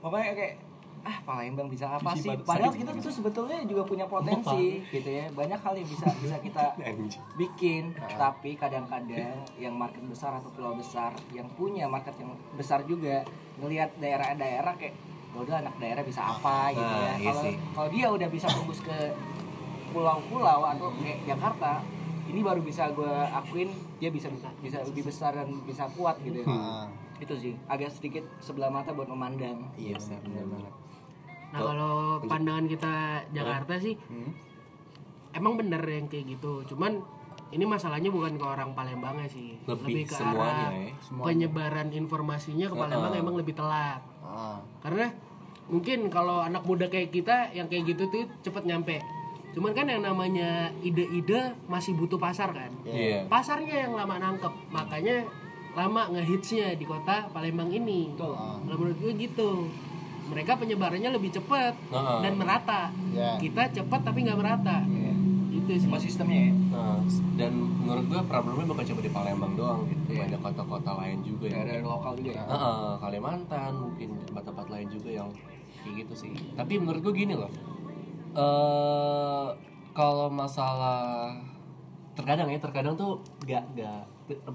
Pokoknya kayak ah Palembang bisa apa sih? Padahal kita tuh sebetulnya juga punya potensi gitu ya. Banyak hal yang bisa bisa kita bikin, tapi kadang-kadang yang market besar atau pulau besar yang punya market yang besar juga ngelihat daerah-daerah kayak "Ya udah anak daerah bisa apa gitu ya.
Nah, iya
Kalau
sih.
kalau dia udah bisa tembus ke pulau-pulau atau kayak Jakarta, ini baru bisa gue akuin dia bisa bisa lebih besar dan bisa kuat gitu ya.
Ah,
Itu sih agak sedikit sebelah mata buat memandang.
iya benar benar benar
Nah kalau pandangan kita Jakarta sih,
Hmm.
emang bener yang kayak gitu. Cuman ini masalahnya bukan ke orang Palembangnya sih,
Lebih
ke
semuanya
arah
ya.
penyebaran informasinya ke Palembang emang lebih telat.
ah
Karena mungkin kalau anak muda kayak kita yang kayak gitu tuh cepet nyampe. Cuman kan yang namanya ide-ide masih butuh pasar kan.
Iya.
Pasarnya yang lama nangkep, makanya lama ngehitsnya di kota Palembang ini.
Ah.
Kalau menurut gue gitu. Mereka penyebarannya lebih cepat
Heeh.
dan merata.
Ya.
Kita cepat tapi nggak merata. Itu sih.
Semua sistemnya ya.
Nah, dan menurut gua problemnya bukan cuma di Palembang doang gitu. Banyak kota-kota lain juga ya.
Daerah lokal juga ya.
Heeh, Kalimantan mungkin tempat-tempat lain juga yang kayak gitu sih. Tapi menurut gue gini loh. Eh kalau masalah terkadang ya terkadang tuh gak gak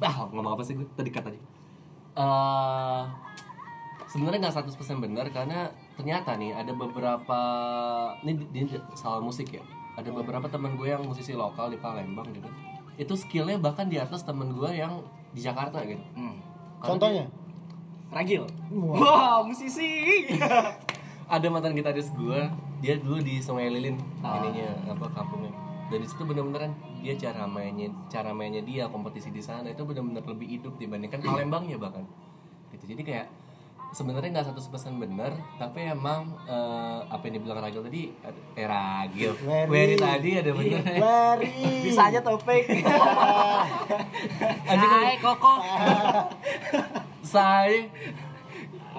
ah ngomong apa sih gue tadi kata tadi eh sebenarnya nggak 100% benar karena ternyata nih ada beberapa ini di, di soal musik ya. Ada beberapa teman gue yang musisi lokal di Palembang gitu. Itu skillnya bahkan di atas temen gue yang di Jakarta gitu.
Hmm.
contohnya?
Ragil. Wah, musisi.
ada mantan gitaris gue dia dulu di Sungai Lilin ininya apa kampungnya. Dan di situ bener-beneran dia cara mainnya cara mainnya dia kompetisi di sana itu bener-bener lebih hidup dibandingkan Palembangnya bahkan. Gitu. Jadi kayak sebenarnya nggak satu persen benar tapi emang eh, apa yang dibilang Ragil tadi eh Ragil
Wery.
Wery tadi ada bener.
Very
Bisa aja topik.
Hai Koko.
saya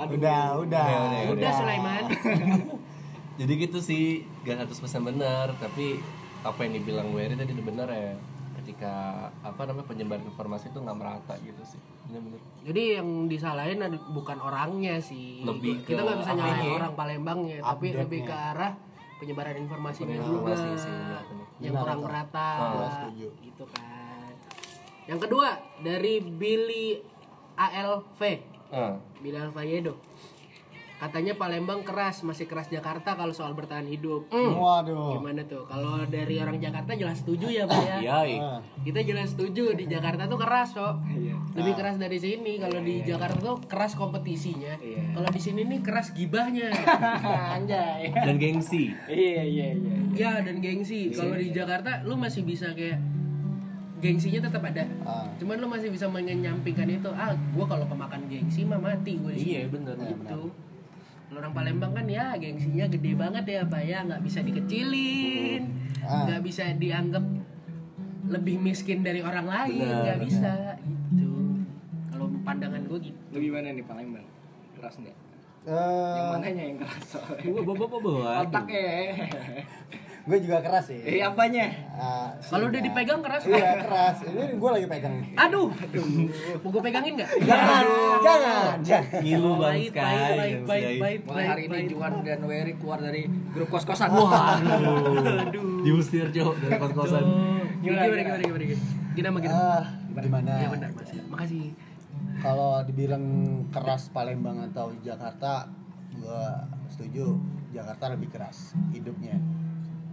udah udah
Udah,
Udah Sulaiman.
jadi gitu sih gak 100% benar tapi apa yang dibilang Wery tadi itu benar ya ketika apa namanya penyebaran informasi itu nggak merata gitu sih benar-benar
Jadi yang disalahin bukan orangnya sih.
Lebih
kita
ke
nggak bisa nyalahin
apanya.
orang Palembangnya, tapi lebih ke arah penyebaran informasinya juga.
informasi sih.
Yang
Benar,
kurang
Kak.
merata.
Setuju.
Gitu kan. Yang kedua dari Billy ALV,
Ah,
Billy Alvayedo. Katanya Palembang keras, masih keras Jakarta kalau soal bertahan hidup.
waduh
Gimana tuh? Kalau dari orang Jakarta jelas setuju ya, Pak ya.
iya iya.
Ah,
Kita jelas setuju di Jakarta tuh keras, so. Lebih keras dari sini. Kalau di Jakarta tuh keras kompetisinya. Kalau di sini nih keras gibahnya.
Anjay.
dan gengsi
Iya, iya, iya.
ya dan gengsi. Kalau di Jakarta lu masih bisa kayak gengsinya tetap ada
Ah.
cuman lo masih bisa menyampingkan itu ah gue kalau kemakan gengsi mah mati gue
Iya bener.
gitu Kalau orang Palembang kan ya gengsinya gede banget ya pak ya nggak bisa dikecilin
Ah.
nggak bisa dianggap lebih miskin dari orang lain nggak bisa gitu kalau pandangan gue gitu
Lu gimana nih Palembang? Keras nggak?
Eh,
Yang mananya yang keras soalnya?
Bawa bawa bawa.
Otaknya.
gue juga keras sih.
Eh apanya?
Ah,
kalau udah dipegang keras
Iya keras. Ini gue lagi pegang.
aduh mau gue pegangin nggak
Jangan, jangan, jangan.
Ngilu bang
baik
Sky.
baik baik baik baik
Mulai hari ini
baik.
Juan dan Wery keluar dari grup kos-kosan.
Waduh. Diusir cok dari kos-kosan.
Gimana
Gimana,
gimana gimana gimana gimana gimana sama gimana
gimana?
Iya benar mas makasih
Kalau dibilang keras Palembang atau Jakarta, gue setuju. Jakarta lebih keras hidupnya.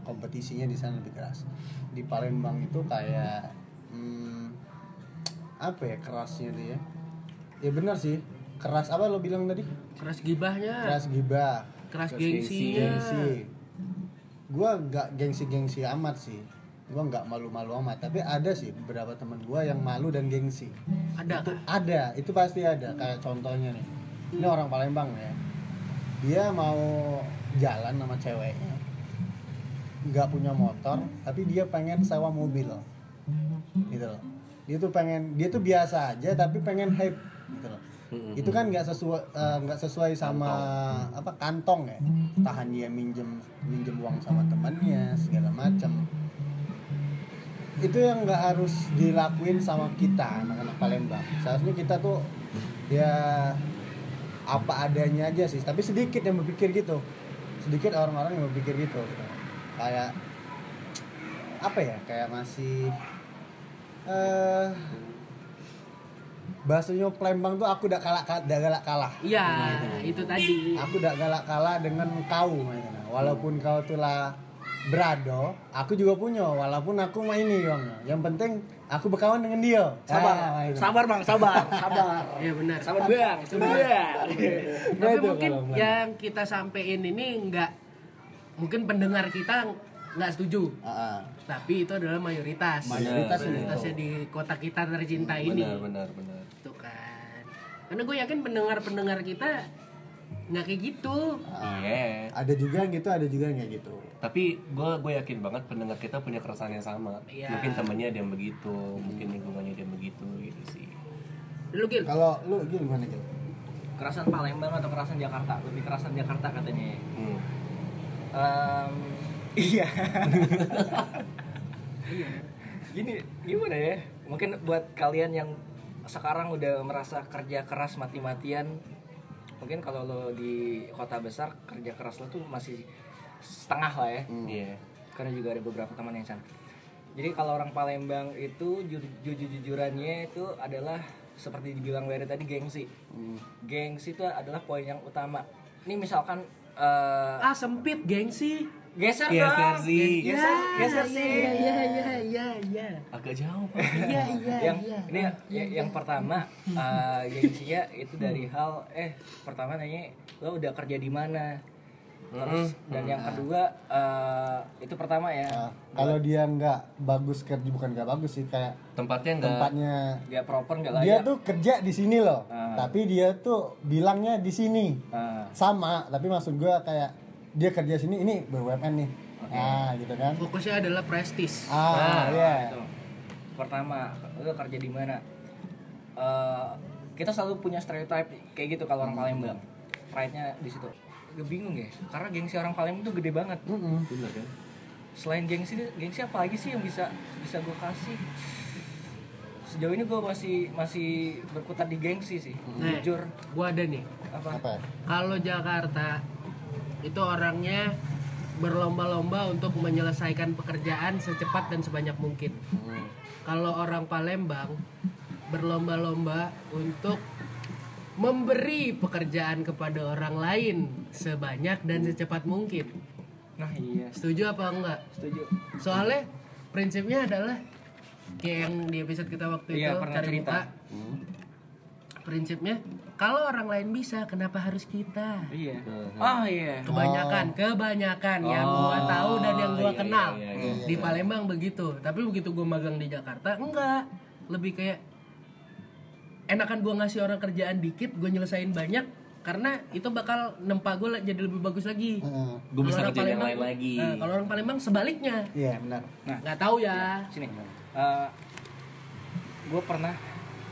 Kompetisinya di sana lebih keras. Di Palembang itu kayak hmm, apa ya kerasnya tuh ya? Ya benar sih. Keras apa lo bilang tadi?
keras gibahnya.
Keras gibah.
keras
Keras
gengsinya
gengsi. Gue nggak gengsi-gengsi amat sih. Gue nggak malu-malu amat. Tapi ada sih beberapa teman gue yang malu dan gengsi.
Ada
itu ada. Itu pasti ada. Kayak contohnya nih. Ini orang Palembang ya. Dia mau jalan sama ceweknya nggak punya motor tapi dia pengen sewa mobil. Gitu loh. Dia tuh pengen dia tuh biasa aja tapi pengen hype. Gitu loh. Itu kan nggak sesuai eh, nggak sesuai sama apa kantong ya. Tahan dia minjem minjem uang sama temannya segala macam itu yang nggak harus dilakuin sama kita anak-anak Palembang. Seharusnya kita tuh ya apa adanya aja sih. Tapi sedikit yang berpikir gitu. Sedikit orang-orang yang berpikir gitu kayak apa ya kayak masih eh bahasanya Palembang tuh aku udah kalah udah galak kalah.
Iya itu tadi.
Aku udah galak kalah dengan kau mainnya. walaupun kau tuh lah berado aku juga punya walaupun aku mah ini bang. Yang penting aku berkawan dengan dia.
Sabar,
Ah,
sabar bang, sabar, sabar.
iya benar.
Sabar bang, sabar. Bang.
Nah,
tapi mungkin yang kita sampein ini nggak mungkin pendengar kita nggak setuju
ah.
tapi itu adalah mayoritas
mayoritas
mayoritasnya di kota kita tercinta ini
Benar benar benar.
Tuh kan karena gue yakin pendengar pendengar kita nggak kayak gitu
Iya.
ada juga yang gitu ada juga yang kayak gitu
Tapi gue gue yakin banget pendengar kita punya keresahan yang sama.
Iya.
Mungkin temennya ada yang begitu, mungkin lingkungannya ada yang begitu gitu sih.
lu Gil
kalau lu gimana gitu
Kerasan Palembang atau kerasan Jakarta? Lebih kerasan Jakarta katanya.
Hmm.
Em, iya. Gini, gimana ya? Mungkin buat kalian yang sekarang udah merasa kerja keras mati-matian, mungkin kalau lo di kota besar kerja keras lo tuh masih setengah lah ya.
Iya.
Karena juga ada beberapa teman yang sana. Jadi kalau orang Palembang itu ju- jujur-jujurannya itu adalah seperti dibilang Wery tadi gengsi. Gengsi itu adalah poin yang utama. Ini misalkan eh,
ah sempit gengsi
geser
Geser
dong.
sih.
Geser, geser sih.
iya iya iya iya iya
Agak jauh. Pak.
iya iya
yang
iya
ini ya- yang pertama eh, gengsinya itu dari hal eh pertama nanya lo udah kerja di mana terus dan yang kedua eh, itu pertama ya.
Nah, kalau dia nggak bagus kerja bukan nggak bagus sih kayak
Tempatnya enggak
tempatnya
dia proper nggak
dia
layak.
tuh kerja di sini loh.
Ah.
tapi dia tuh bilangnya di sini.
Nah,
sama tapi maksud gua kayak dia kerja sini ini BUMN nih. Nah gitu kan.
Fokusnya adalah prestis.
Ah
Nah,
iya.
itu. Pertama, lo kerja di mana? Eh, kita selalu punya stereotype kayak gitu kalau orang Palembang. Pride-nya di situ. Gue bingung ya, karena gengsi orang Palembang tuh gede banget.
Mm-mm.
bener kan?
Selain gengsi, gengsi apa lagi sih yang bisa bisa gue kasih? Sejauh ini gue masih masih berkutat di gengsi sih.
Nih,
Jujur.
gua ada nih
Apa?
apa
kalau Jakarta itu orangnya berlomba-lomba untuk menyelesaikan pekerjaan secepat dan sebanyak mungkin. Kalau orang Palembang berlomba-lomba untuk memberi pekerjaan kepada orang lain sebanyak dan secepat mungkin.
Nah iya,
Setuju apa enggak?
setuju.
Soalnya prinsipnya adalah kayak yang di episode kita waktu
Iya,
itu
pernah
cari
cerita.
muka. Prinsipnya kalau orang lain bisa kenapa harus kita
Iya. Oh iya.
kebanyakan kebanyakan yang gua tahu dan yang gua
iya,
kenal
iya, iya,
di Palembang begitu tapi begitu gua magang di Jakarta enggak lebih kayak enakan gua ngasih orang kerjaan dikit gua nyelesain banyak karena itu bakal nempa gua jadi lebih bagus lagi
Heeh.
Gue bisa
Kalau orang
kerjain yang lain lagi.
Nah, kalau orang Palembang sebaliknya
Iya, benar.
Nah,
nggak tahu ya
sini. gue pernah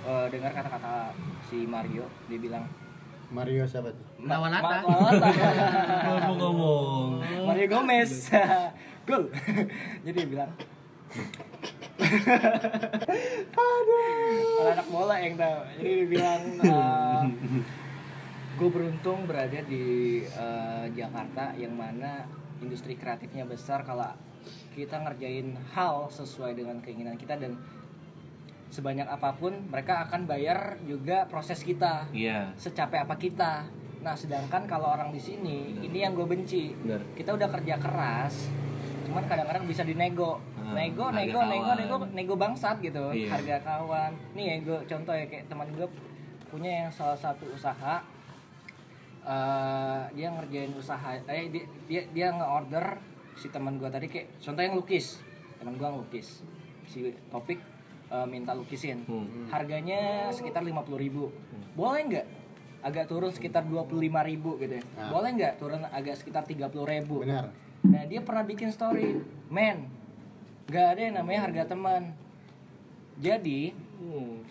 eh, dengar kata-kata si Mario dia bilang
Mario siapa tuh?
Lawalata.
Ngomong-ngomong.
Mario Gomez. Gol. Jadi dia bilang Aduh. anak bola yang tahu. Jadi dia bilang gue beruntung berada di eh, Jakarta yang mana industri kreatifnya besar kalau kita ngerjain hal sesuai dengan keinginan kita dan sebanyak apa pun mereka akan bayar juga proses kita
Iya.
secapek apa kita. Nah, sedangkan kalau orang di sini, ini yang gue benci.
Bener.
Kita udah kerja keras, cuman kadang-kadang bisa dinego.
Hmm,
nego,
harga
nego, nego,
kawan.
nego, nego bangsat gitu.
Iya.
Harga kawan. Nih ya gue contoh ya kayak teman gue punya yang salah satu usaha eh dia ngerjain usaha eh dia dia, dia nge-order si teman gue tadi kayak contoh yang lukis teman gue ngelukis si topik eh, minta lukisin
Hmm.
harganya sekitar 50.000 ribu boleh nggak agak turun sekitar 25.000 ribu gitu ya
Ah.
boleh nggak turun agak sekitar 30.000 ribu
Benar.
Nah dia pernah bikin story men nggak ada yang namanya harga teman. Jadi
Hmm.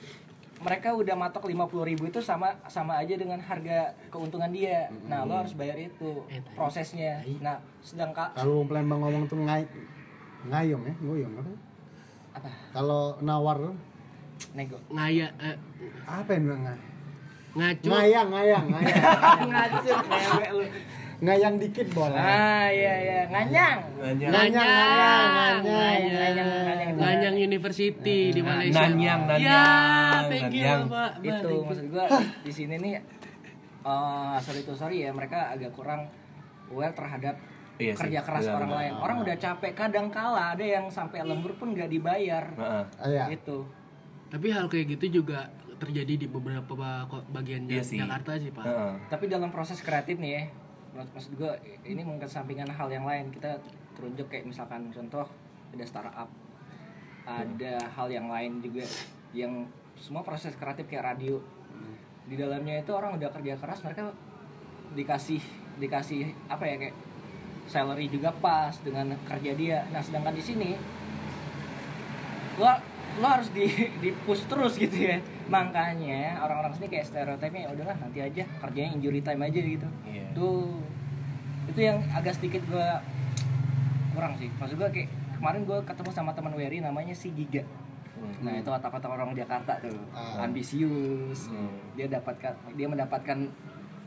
mereka udah matok 50.000 ribu itu sama sama aja dengan harga keuntungan dia. Nah lo harus bayar itu
Eh,
prosesnya. Nah sedangkan
Kalau Palembang ngomong tuh ngai ngayong ya, ngoyong apa?
apa?
Kalau nawar.
Nego.
Ngaya eh,
apa yang bilang ngai?
ngacu
Ngayang, ngayang, ngayang.
lu
ngayang dikit boleh.
ah iya iya nganyang
Nanya.
Nganyang, nganyang, nganyang.
nganyang nganyang
Nganyang University di Malaysia.
Nanyang, Nanyang,
Ya, thank you. Pak.
Itu maksud gua di sini nih eh sorry to sorry ya mereka agak kurang aware terhadap
Iya sih,
kerja keras orang lain orang udah capek kadang kala ada yang sampai lembur pun nggak dibayar
Heeh.
Ah, iya.
itu
Tapi hal kayak gitu juga terjadi di beberapa bagian
Iya.
Jakarta sih, Pak.
Heeh.
tapi dalam proses kreatif nih ya maksud gua ini mengesampingkan hal yang lain. Kita terunjuk kayak misalkan contoh ada startup ada hal yang lain juga yang semua proses kreatif kayak radio. Di dalamnya itu orang udah kerja keras mereka dikasih dikasih apa ya kayak salary juga pas dengan kerja dia. Nah sedangkan di sini lo lo harus di di push terus gitu ya. Makanya orang-orang sini kayak stereotipnya ya udahlah nanti aja kerjanya injury time aja gitu.
Iya.
tuh itu yang agak sedikit gua kurang sih. Maksud gua kayak kemarin gua ketemu sama teman Wery namanya si Giga.
Hmm.
nah itu otak-otak orang Jakarta tuh.
Ah.
ambisius.
Hmm.
dia dapatkan dia mendapatkan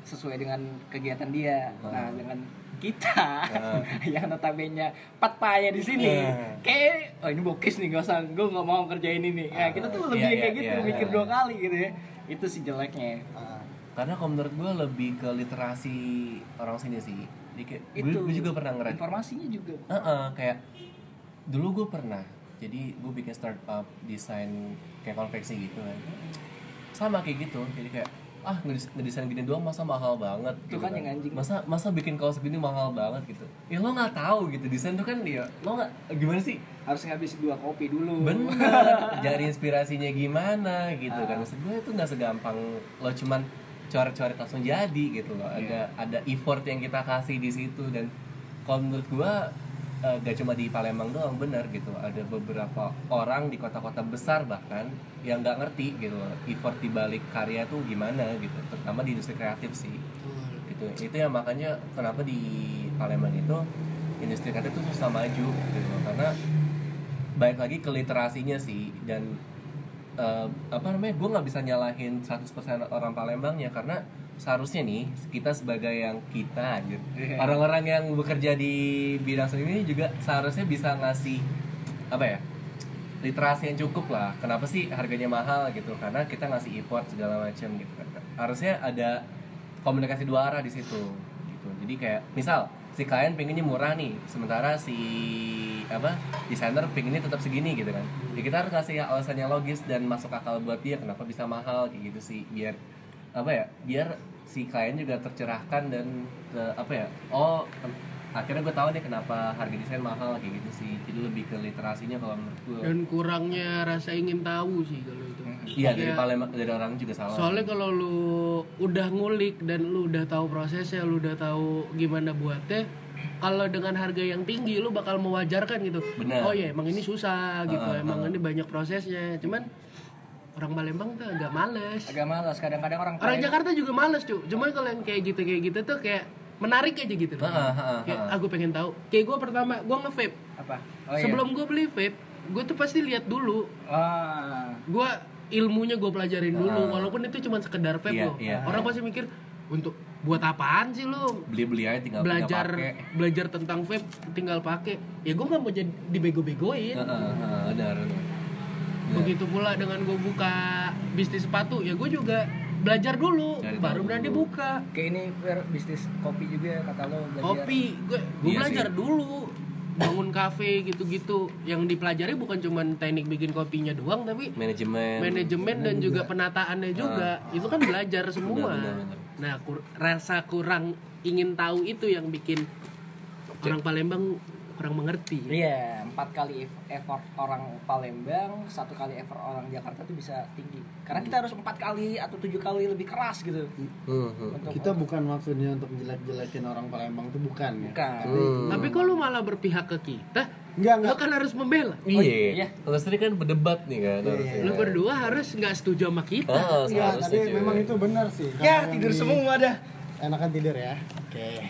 sesuai dengan kegiatan dia. Nah dengan kita.
Ah.
yang notabene patpanya di sini.
Ah.
kayak oh ini bokis nih gak usah gue nggak mau kerjain ini. Nah, kita tuh lebih
Iya,
kayak
iya,
gitu
iya,
mikir
iya.
dua kali gitu ya. Itu sih jeleknya
Ah,
Karena kalau menurut gue lebih ke literasi orang sini sih. Jadi
itu
gue, juga pernah ngeliat
informasinya juga.
Heeh, kayak dulu gue pernah. Jadi gue bikin startup desain kayak konveksi gitu kan. Sama kayak gitu. Jadi kayak ah ngedesain gini doang masa mahal banget
Tuh
gitu
kan yang anjing.
masa masa bikin kaos gini mahal banget gitu. Ya lo nggak tahu gitu. Desain tuh kan ya lo nggak gimana sih?
Harus ngabisin dua kopi dulu.
Bener. Cari inspirasinya gimana gitu kan. Maksud gue itu nggak segampang lo cuman coret-coret langsung jadi gitu loh. Ada ada effort yang kita kasih di situ dan kalau menurut gue eh, gak cuma di Palembang doang bener gitu. Ada beberapa orang di kota-kota besar bahkan yang nggak ngerti gitu effort di balik karya tuh gimana gitu. Terutama di industri kreatif sih. Gitu. Itu yang makanya kenapa di Palembang itu industri kreatif itu susah maju gitu. Karena baik lagi ke literasinya sih dan eh, apa namanya gue nggak bisa nyalahin 100% orang Palembangnya karena seharusnya nih kita sebagai yang kita gitu
Iya.
orang-orang yang bekerja di bidang seni ini juga seharusnya bisa ngasih apa ya literasi yang cukup lah. Kenapa sih harganya mahal gitu? Karena kita ngasih effort segala macam gitu kan. Harusnya ada komunikasi dua arah di situ gitu. Jadi kayak misal si klien pengennya murah nih sementara si apa desainer pengennya tetap segini gitu kan. Ya kita harus kasih alasan yang logis dan masuk akal buat dia kenapa bisa mahal kayak gitu sih. Biar apa ya biar si klien juga tercerahkan dan eh, apa ya oh akhirnya gue tahu nih kenapa harga desain mahal kayak gitu sih. Jadi lebih ke literasinya kalau menurut gue
dan kurangnya rasa ingin tahu sih kalau itu.
Iya dari. Palembang dari orang juga salah.
soalnya kalau lu udah ngulik dan lu udah tahu prosesnya lu udah tahu gimana buatnya kalau dengan harga yang tinggi lu bakal mewajarkan gitu.
Benar.
oh ya emang ini susah gitu
Ah,
emang ini banyak prosesnya. Cuman orang Palembang tuh agak males.
Agak malas kadang-kadang orang
orang Jakarta juga males cuy cuman kalau yang kayak gitu kayak gitu tuh kayak menarik aja gitu.
Ah, ah, ah,
kayak
ah.
aku pengen tahu. Kayak gue pertama gue nge-vape.
Apa? Oh, iya.
sebelum gue beli vape gue tuh pasti lihat dulu.
Ah.
Gue ilmunya gue pelajarin dulu walaupun itu cuma sekedar vape
Iya,
loh
iya.
orang pasti mikir untuk buat apaan sih lu?
Beli beli aja tinggal
belajar
tinggal pakai
belajar tentang vape tinggal pakai ya gue nggak mau jadi dibego-begoin.
Ah, ah, ah, benar benar.
Begitu pula dengan gue buka bisnis sepatu ya gue juga belajar dulu
Cari
baru berani
dulu.
buka.
Kayak ini per bisnis kopi juga kata lo belajar.
Kopi gue gue
Iya
belajar
sih.
dulu. Bangun kafe gitu-gitu. Yang dipelajari bukan cuma teknik bikin kopinya doang tapi
manajemen.
manajemen dan juga penataannya juga. Itu kan belajar semua.
Benar, benar, benar.
nah kur- rasa kurang ingin tahu itu yang bikin orang Palembang kurang mengerti
Iya, empat kali eff- effort orang Palembang, satu kali effort orang Jakarta tuh bisa tinggi. Karena kita harus empat kali atau tujuh kali lebih keras gitu.
Hmm, hmm.
Untuk
kita bukan maksudnya untuk jelek-jelekin orang Palembang itu bukan ya
bukan.
Hmm.
tapi kalau malah berpihak ke kita
enggak
lo
enggak
kan harus membela
Iya.
iya.
Kalau sendiri kan berdebat nih kan. harusnya.
lo berdua harus nggak setuju sama kita
Ah,
Iya, tapi
cuy.
memang itu benar sih.
Ya, tidur
di-
semua dah.
Enakan tidur ya. Oke.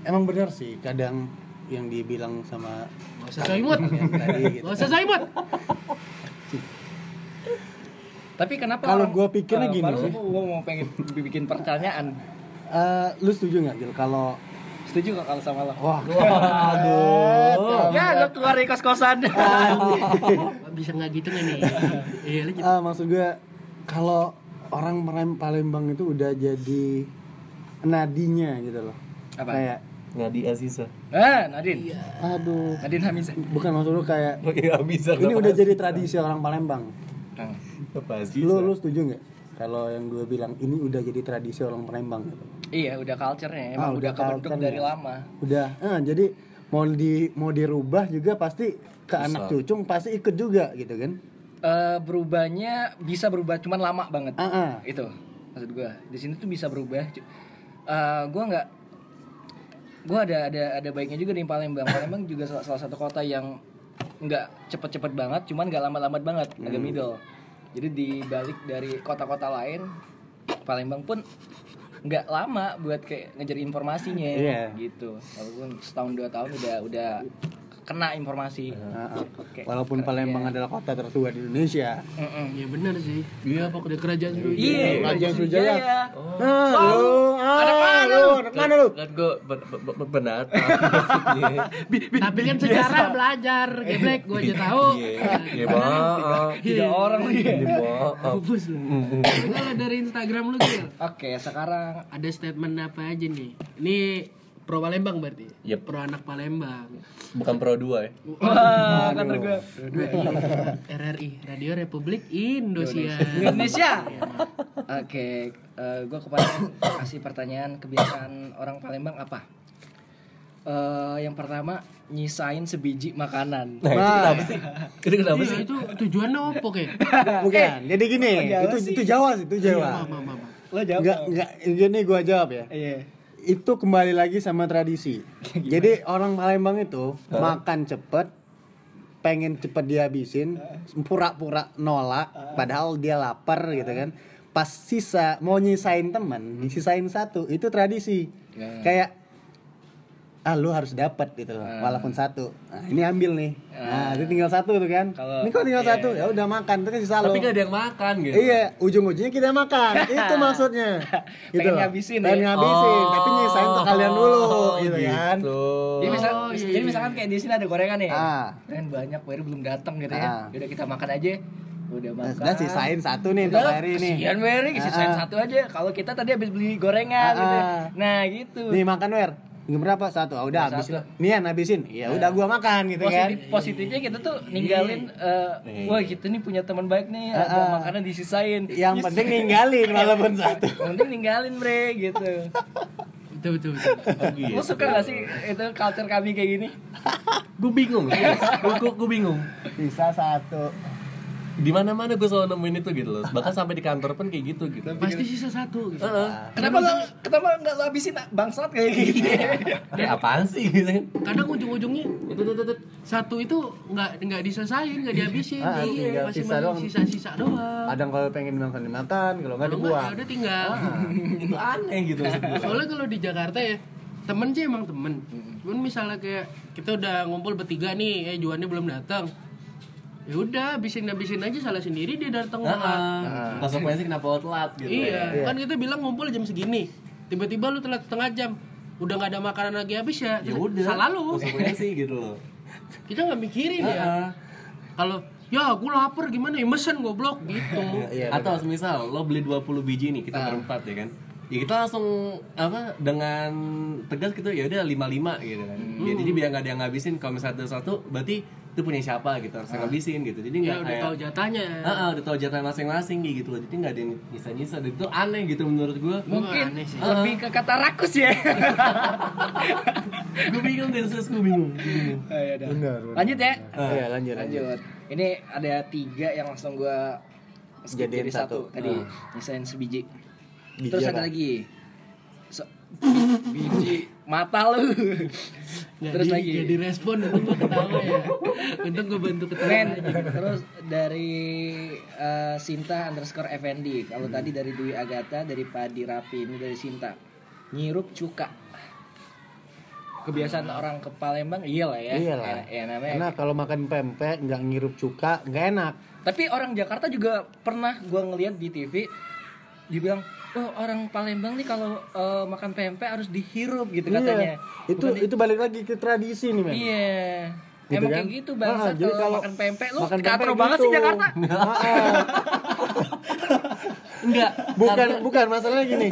Emang benar sih, kadang yang dibilang sama
Gak usah
gitu.
Gak usah
Tapi kenapa
Kalau gua pikirnya
eh,
gini
baru
sih.
Gua mau pengen bikin pertanyaan.
Eh, lu setuju nggak Gil kalau
Setuju gak kalau sama lo?
wah
Aduh.
Ya, lo keluar dari kos-kosan.
bisa nggak gitu nggak nih iya lanjut
Ah, maksud gue kalau orang Palem- Palembang itu udah jadi nadinya gitu loh.
Apa?
Kayak
Ngadi Aziza.
Ah, Nadine.
aduh,
Nadine Hamizah.
bukan maksud lu kayak
Oh iya bisa.
ini udah jadi tradisi orang Palembang.
Hmm.
apa
Lu lu setuju nggak? Kalau yang gue bilang ini udah jadi tradisi orang Palembang gitu.
Iya, udah culture-nya. Emang
Ah,
udah,
udah
kebentuk
culture-nya.
dari lama.
Udah, eh, jadi mau di mau dirubah juga pasti ke anak cucung pasti ikut juga gitu kan?
Eh, berubahnya bisa berubah, cuman lama banget.
Ah, ah.
itu maksud gue di sini tuh bisa berubah Cu- eh gue nggak gue ada ada ada baiknya juga di Palembang Palembang juga salah, salah satu kota yang nggak cepet-cepet banget cuman nggak lambat-lambat banget
Hmm.
agak middle jadi di balik dari kota-kota lain Palembang pun nggak lama buat kayak ngejar informasinya
Iya.
gitu walaupun setahun dua tahun udah udah kena informasi.
Ah.
Oke.
Walaupun Palembang adalah kota tertua di Indonesia.
Iya benar sih. Iya apa udah kerajaan Sriwijaya?
Iya,
Kerajaan
Sriwijaya.
Sriwijaya. Ah, lu, ah,
Anak mana
lu, anak mana lu?
Kan gue benar.
Tapi kan sejarah belajar geblek gue aja tahu.
Iya, iya maaf.
tiga orang lagi.
Iya maaf.
Bagus lu. Kalau dari Instagram lu Gil,
Oke, sekarang
ada statement apa aja nih? Ini pro Palembang berarti?
Yep.
Pro anak Palembang.
Bukan Pro 2 ya.
wah kan gue
RRI, Radio Republik Indonesia.
Indonesia. Oke, gue kepada kasih pertanyaan kebiasaan orang Palembang apa? Eh, yang pertama nyisain sebiji makanan.
Nah, itu kenapa sih? Itu kenapa
Iya,
sih?
itu tujuannya apa kek?
Bukan. Jadi gini, itu
sih?
itu Jawa sih, itu Jawa.
Maaf, maaf, maaf.
Lo jawab.
Enggak, enggak, gini gua jawab ya.
Iya.
Itu kembali lagi sama tradisi. Jadi orang Palembang itu makan cepet, pengen cepet dihabisin, pura-pura nolak, padahal dia lapar gitu kan. Pas sisa mau nyisain teman, disisain satu, itu tradisi.
Ya.
Kayak ah lu harus dapat gitu loh, walaupun satu. Nah, ini ambil nih. Nah, itu tinggal satu tuh kan.
Kalau-
ini kok tinggal
iya,
satu, ya udah makan, itu kan sisa lo.
Tapi gak ada yang makan gitu.
Iya, ujung-ujungnya kita makan. itu maksudnya. Gitu
Pengen ngabisin
Pengen
ya?
ngabisin, tapi nyisain untuk kalian dulu gitu kan.
gitu.
Jadi, misal,
Oh, iya,
jadi
iya.
misalkan kayak di sini ada gorengan nih.
Ah.
Gorengan banyak, baru belum datang gitu ya.
Ah.
Udah kita makan aja. Udah
Nah,
makan.
sudah sisain satu nih untuk
Udah,
hari ini.
Kesian Wery, sisain
Ah.
satu aja. Kalau kita tadi habis beli gorengan gitu.
ah.
Nah, gitu.
Nih makan wer. Jam berapa? Satu. Ah, udah habis nian habisin. Ya udah gua makan gitu kan.
Positif, positifnya kita tuh ninggalin eh,
Iya.
wah kita nih punya teman baik nih ada
ah.
makanan disisain.
Yang
Yes.
penting ninggalin walaupun satu.
Yang penting ninggalin bre gitu.
Betul betul betul.
Lo suka gak sih itu culture kami kayak gini?
Gue bingung gue gue bingung.
Bisa satu
di mana mana gue selalu nemuin itu gitu loh. Bahkan sampai di kantor pun kayak gitu gitu.
Pasti sisa satu gitu.
Heeh.
kenapa lo kenapa nggak lo habisin bangsat kayak gitu.
Eh, apaan sih? Gitu kan
kadang ujung-ujungnya
itu itu itu
satu itu nggak nggak diselesain nggak dihabisin.
Ah, tinggal
masih
sisa
masih
doang.
sisa-sisa doang.
Kadang kalau pengen dimakan dimakan kalau nggak
kalau nggak ya
dibuang
udah tinggal.
Itu aneh gitu
soalnya kalau di Jakarta ya temen sih emang temen. Cuman misalnya kayak kita udah ngumpul bertiga nih eh Juannya belum datang ya udah habisin habisin aja salah sendiri dia datang telat.
Heeh. konsekuensi kenapa lo telat gitu
iya
Iya.
kan kita bilang ngumpul jam segini. Tiba-tiba lu telat setengah jam. Udah nggak ada makanan lagi habis ya,
ya udah.
Salah lu.
Konsekuensi gitu loh.
Kita nggak mikirin ya.
Heeh.
kalau ya aku lapar gimana ya? Mesen goblok gitu.
Iya,
atau semisal lo beli 20 biji nih kita berempat ya kan? Ya kita langsung apa dengan tegas gitu ya udah 55 gitu kan. Ya, jadi biar nggak ada yang ngabisin. Kalau misalnya ada satu berarti itu punya siapa? gitu harus ngabisin gitu. Jadi
ya
nggak
udah
kayak
tahu jatahnya.
Ah, ah, udah tahu jatah masing-masing gitu loh. Jadi nggak ada yang nyisa-nyisa. Dan itu aneh gitu menurut gue
mungkin
aneh sih.
lebih ke kata rakus ya.
Gue bingung deh terus gue bingung bingung.
benar benar.
lanjut ya?
Iya, lanjut lanjut.
Lanjut. Ini ada tiga yang langsung
Jadiin
jadi satu,
satu.
tadi.
Hmm.
nyisain sebiji.
Biji
terus
apa?
ada lagi. Se- biji mata lu. Terus
di-
lagi.
nggak direspon untung gue ketawa ya. Untung gue bantu ketawa
Men, terus dari eh, Sinta underscore FND kalau tadi dari Dwi Agatha dari Padi Rapi ini dari Sinta. Nyirup cuka. Kebiasaan orang ke Palembang iya lah ya.
Iya lah.
ya, ya namanya.
Karena kalau makan pempek nggak ngirup cuka nggak enak.
Tapi orang Jakarta juga pernah gua ngeliat di TV dibilang, "Oh, orang Palembang nih kalau eh, makan pempek harus dihirup gitu katanya."
Iya. Itu itu balik lagi ke tradisi nih, men.
Iya.
Gitu
Emang
kan?
kayak gitu bangsa
Ah, jadi
kalau
kalau
makan pempek lu
makan
katro
pempek
banget
gitu.
sih Jakarta.
Ah,
enggak
bukan bukan masalahnya gini.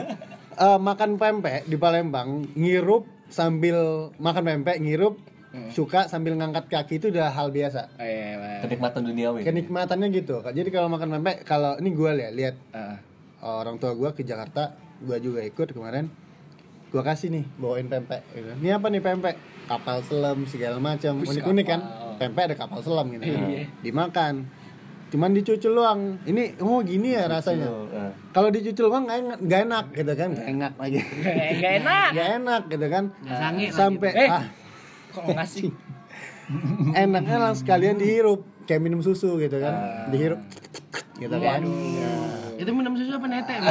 Eh, makan pempek di Palembang ngirup sambil makan pempek ngirup
Hmm.
suka sambil ngangkat kaki itu udah hal biasa.
Eh, Pak.
kenikmatan duniawi
Kenikmatannya gitu. Jadi kalau makan pempek kalau ini gue lihat lihat
Ah.
Orang tua gue ke Jakarta, gue juga ikut kemarin. Gue kasih nih bawain pempek. Gitu. Ini apa nih pempek? Kapal selam segala macam.
Wih,
Unik-unik kan? Pempek ada kapal selam gitu. kan.
Iya.
Dimakan. Cuman dicucul doang. Ini oh gini ya rasanya.
Eh.
Kalau dicucul doang nggak enak, gitu kan? Nggak enak lagi.
Nggak enak.
Nggak enak gitu kan?
Lagi.
Sampai
Eh.
ah,
Kok ngasih?
enaknya langsung sekalian dihirup kayak minum susu gitu kan.
Ah.
Dihirup gitu kan. Ya.
itu minum susu apa nete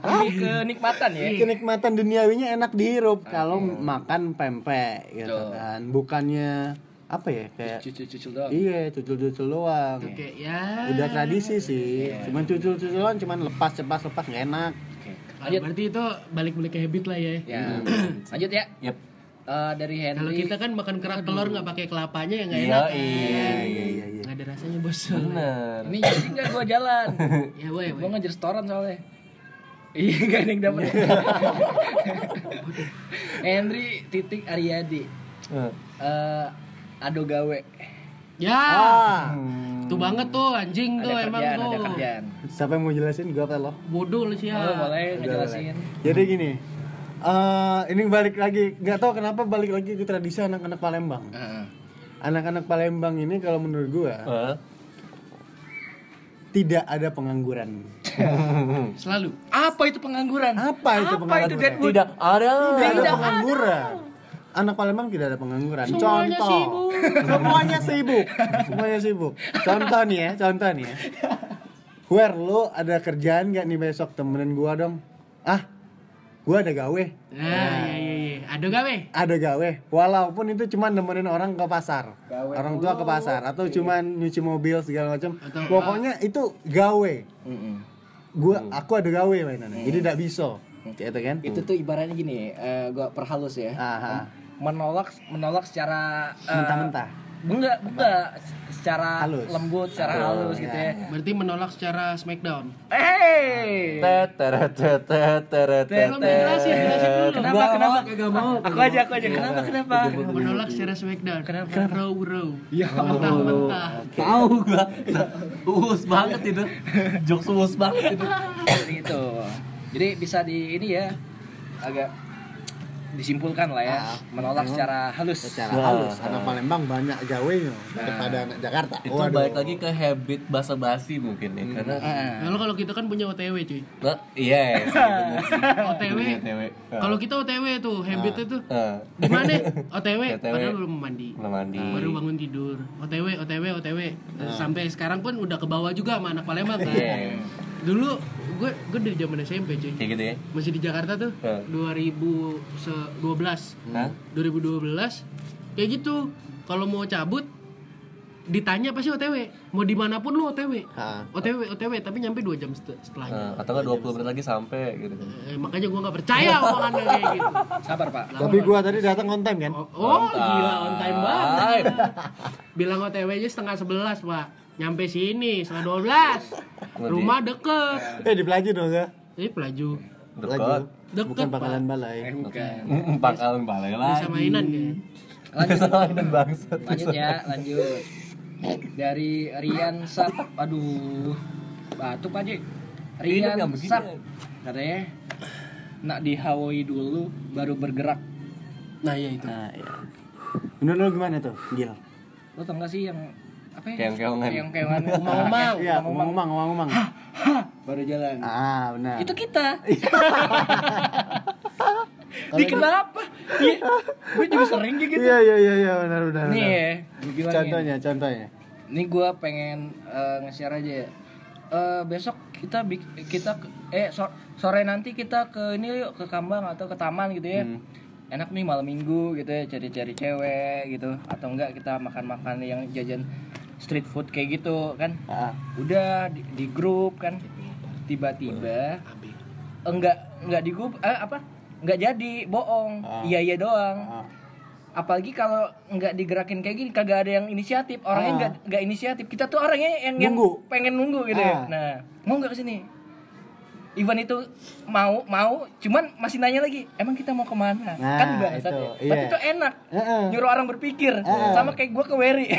Lebih kenikmatan ya.
kenikmatan duniawinya enak dihirup kalau makan pempek gitu kan bukannya apa ya kayak
Cucu-cucu doang.
iya cucul-cucul doang
kayak ya
udah tradisi sih cuman cucul-cuculan cuman lepas cepat lepas nggak enak
Oke.
Ah,
Lanjut.
berarti itu balik-balik ke habit lah ya
Ya. Lanjut ya.
Yep.
Eh, dari Henry.
kalau kita kan makan kerak telur nggak pakai kelapanya ya nggak
Iya,
enak
iya,
iya iya iya
nggak ada rasanya bos.
Bener.
Ini jadi nggak gua jalan.
ya boy
Gua ngejar restoran soalnya. Iya gak ada yang dapet. Henry titik Aryadi.
Eh.
Eh, Ado gawe.
Ya.
Ah.
Tuh banget tuh anjing tuh
Ada
emang
kerjaan,
tuh.
ada kerjaan.
Siapa yang mau jelasin? Gua apa lo?
Bodoh lu sih
Oh,
ya
boleh ngejelasin.
jadi gini eh ini balik lagi nggak tahu kenapa balik lagi ke tradisi anak-anak Palembang
Heeh.
anak-anak Palembang ini kalau menurut gua
Eh.
tidak ada pengangguran
selalu
Apa itu pengangguran?
apa itu
Apa
pengangguran
itu Deadwood?
tidak ada
tidak ada
Tidak
pengangguran. Anak Palembang tidak ada pengangguran.
Semuanya
contoh.
sibuk.
Semuanya sibuk. Semuanya sibuk. Contoh nih ya, contoh nih ya. Wer, lu ada kerjaan gak nih besok temenin gua dong? Ah, gua ada gawe.
nah iya iya iya ada gawe
Ada gawe. Walaupun itu cuma nemenin orang ke pasar.
Gawe
orang tua ke pasar atau cuman nyuci mobil segala macam. Pokoknya itu gawe.
Mm-mm.
Gua aku ada gawe mainannya. Jadi tidak bisa. Gitu kan?
Itu tuh ibaratnya gini, eh, gua perhalus ya.
Aha.
Menolak menolak secara eh,
Mentah-mentah.
Enggak, enggak. secara
Halus.
lembut, secara halus gitu ya.
Berarti menolak secara Smackdown.
Hey. Kenapa? Kenapa?
mau, kagak mau.
Aku aja, aku aja. Kenapa? Kenapa?
Menolak secara Smackdown.
Kenapa?
Row row.
Ya
Mentah-mentah.
Tahu gua. Uus banget itu. Jokes uus banget itu.
Seperti itu. Jadi bisa di ini ya agak disimpulkan lah ya menolak secara halus.
secara
Nah.
halus anak Palembang banyak gawenya daripada anak Jakarta
Itu balik lagi ke habit basa-basi mungkin ya karena
Ah.
Lalu kalau kita kan punya OTW cuy.
Nah, iya sih.
OTW. Kalau kita OTW tuh habitnya tuh
Ah.
gimana? OTW
OTW.
padahal belum mandi.
Belum mandi.
Baru bangun tidur. OTW, OTW, OTW. Sampai sekarang pun udah ke bawah juga sama anak Palembang kan.
Iya.
Dulu gue gue dari zaman SMP cuy.
Kayak gitu ya.
Masih di Jakarta tuh
Ah.
2012.
Hah?
2012 kayak gitu. Kalau mau cabut ditanya pasti OTW. Mau di mana pun lu OTW.
Ah.
OTW, OTW tapi nyampe 2 jam set- setelahnya.
Nah, atau nggak 20 menit lagi sampai gitu.
Eh, makanya gua nggak percaya omongannya kayak gitu.
Sabar, Pak.
tapi gua tadi datang on time kan
Oh, oh, gila on time banget. Bilang OTW aja setengah sebelas pak. Nyampe sini setengah dua belas. Rumah deket.
eh di pelaju dong ya
Eh pelaju.
Dekat.
pelaju
Deket,
bukan
Pak.
bakalan balai
Eh, bukan.
Empat kali balik lagi.
Bisa mainan kan?
Lanjut.
Mainan bangsat.
Lanjut ya, lanjut. Dari Rian Sap, aduh, batuk aja. Rian. Sap, katanya nak di Hawaii dulu baru bergerak.
Nah ya itu.
nah iya menurut lo gimana tuh Gil
Lo tau gak sih yang apa ya?
Keong-keongan.
Keong-keongan.
Umang-umang.
iya ngomong-ngomong ngomong-ngomong
Baru jalan.
ah benar
Itu kita. Di kenapa? Iya. Gue juga sering gitu.
iya iya iya iya benar benar
Nih ya, gue bilangin.
contohnya contohnya
Ini gue pengen eh, nge-share aja ya. Eh, besok kita kita eh so- sore nanti kita ke ini yuk ke Kambang atau ke taman gitu ya. Enak nih malam minggu gitu ya cari-cari cewek gitu atau enggak kita makan-makan yang jajan street food kayak gitu kan.
ah
Udah di, di grup kan. Tiba-tiba enggak enggak di grup eh apa? Enggak jadi, bohong.
Ah.
Iya iya doang
ah.
apalagi kalau nggak digerakin kayak gini kagak ada yang inisiatif orangnya
Ah.
nggak nggak inisiatif kita tuh orangnya yang yang
Nunggu.
pengen nunggu gitu ya
Ah.
nah mau nggak ke sini Ivan itu mau mau cuman masih nanya lagi emang kita mau ke mana
Nah,
kan bangsat
itu,
ya
iya.
tapi itu enak
Heeh.
nyuruh orang berpikir
Heeh.
sama kayak gua ke Wery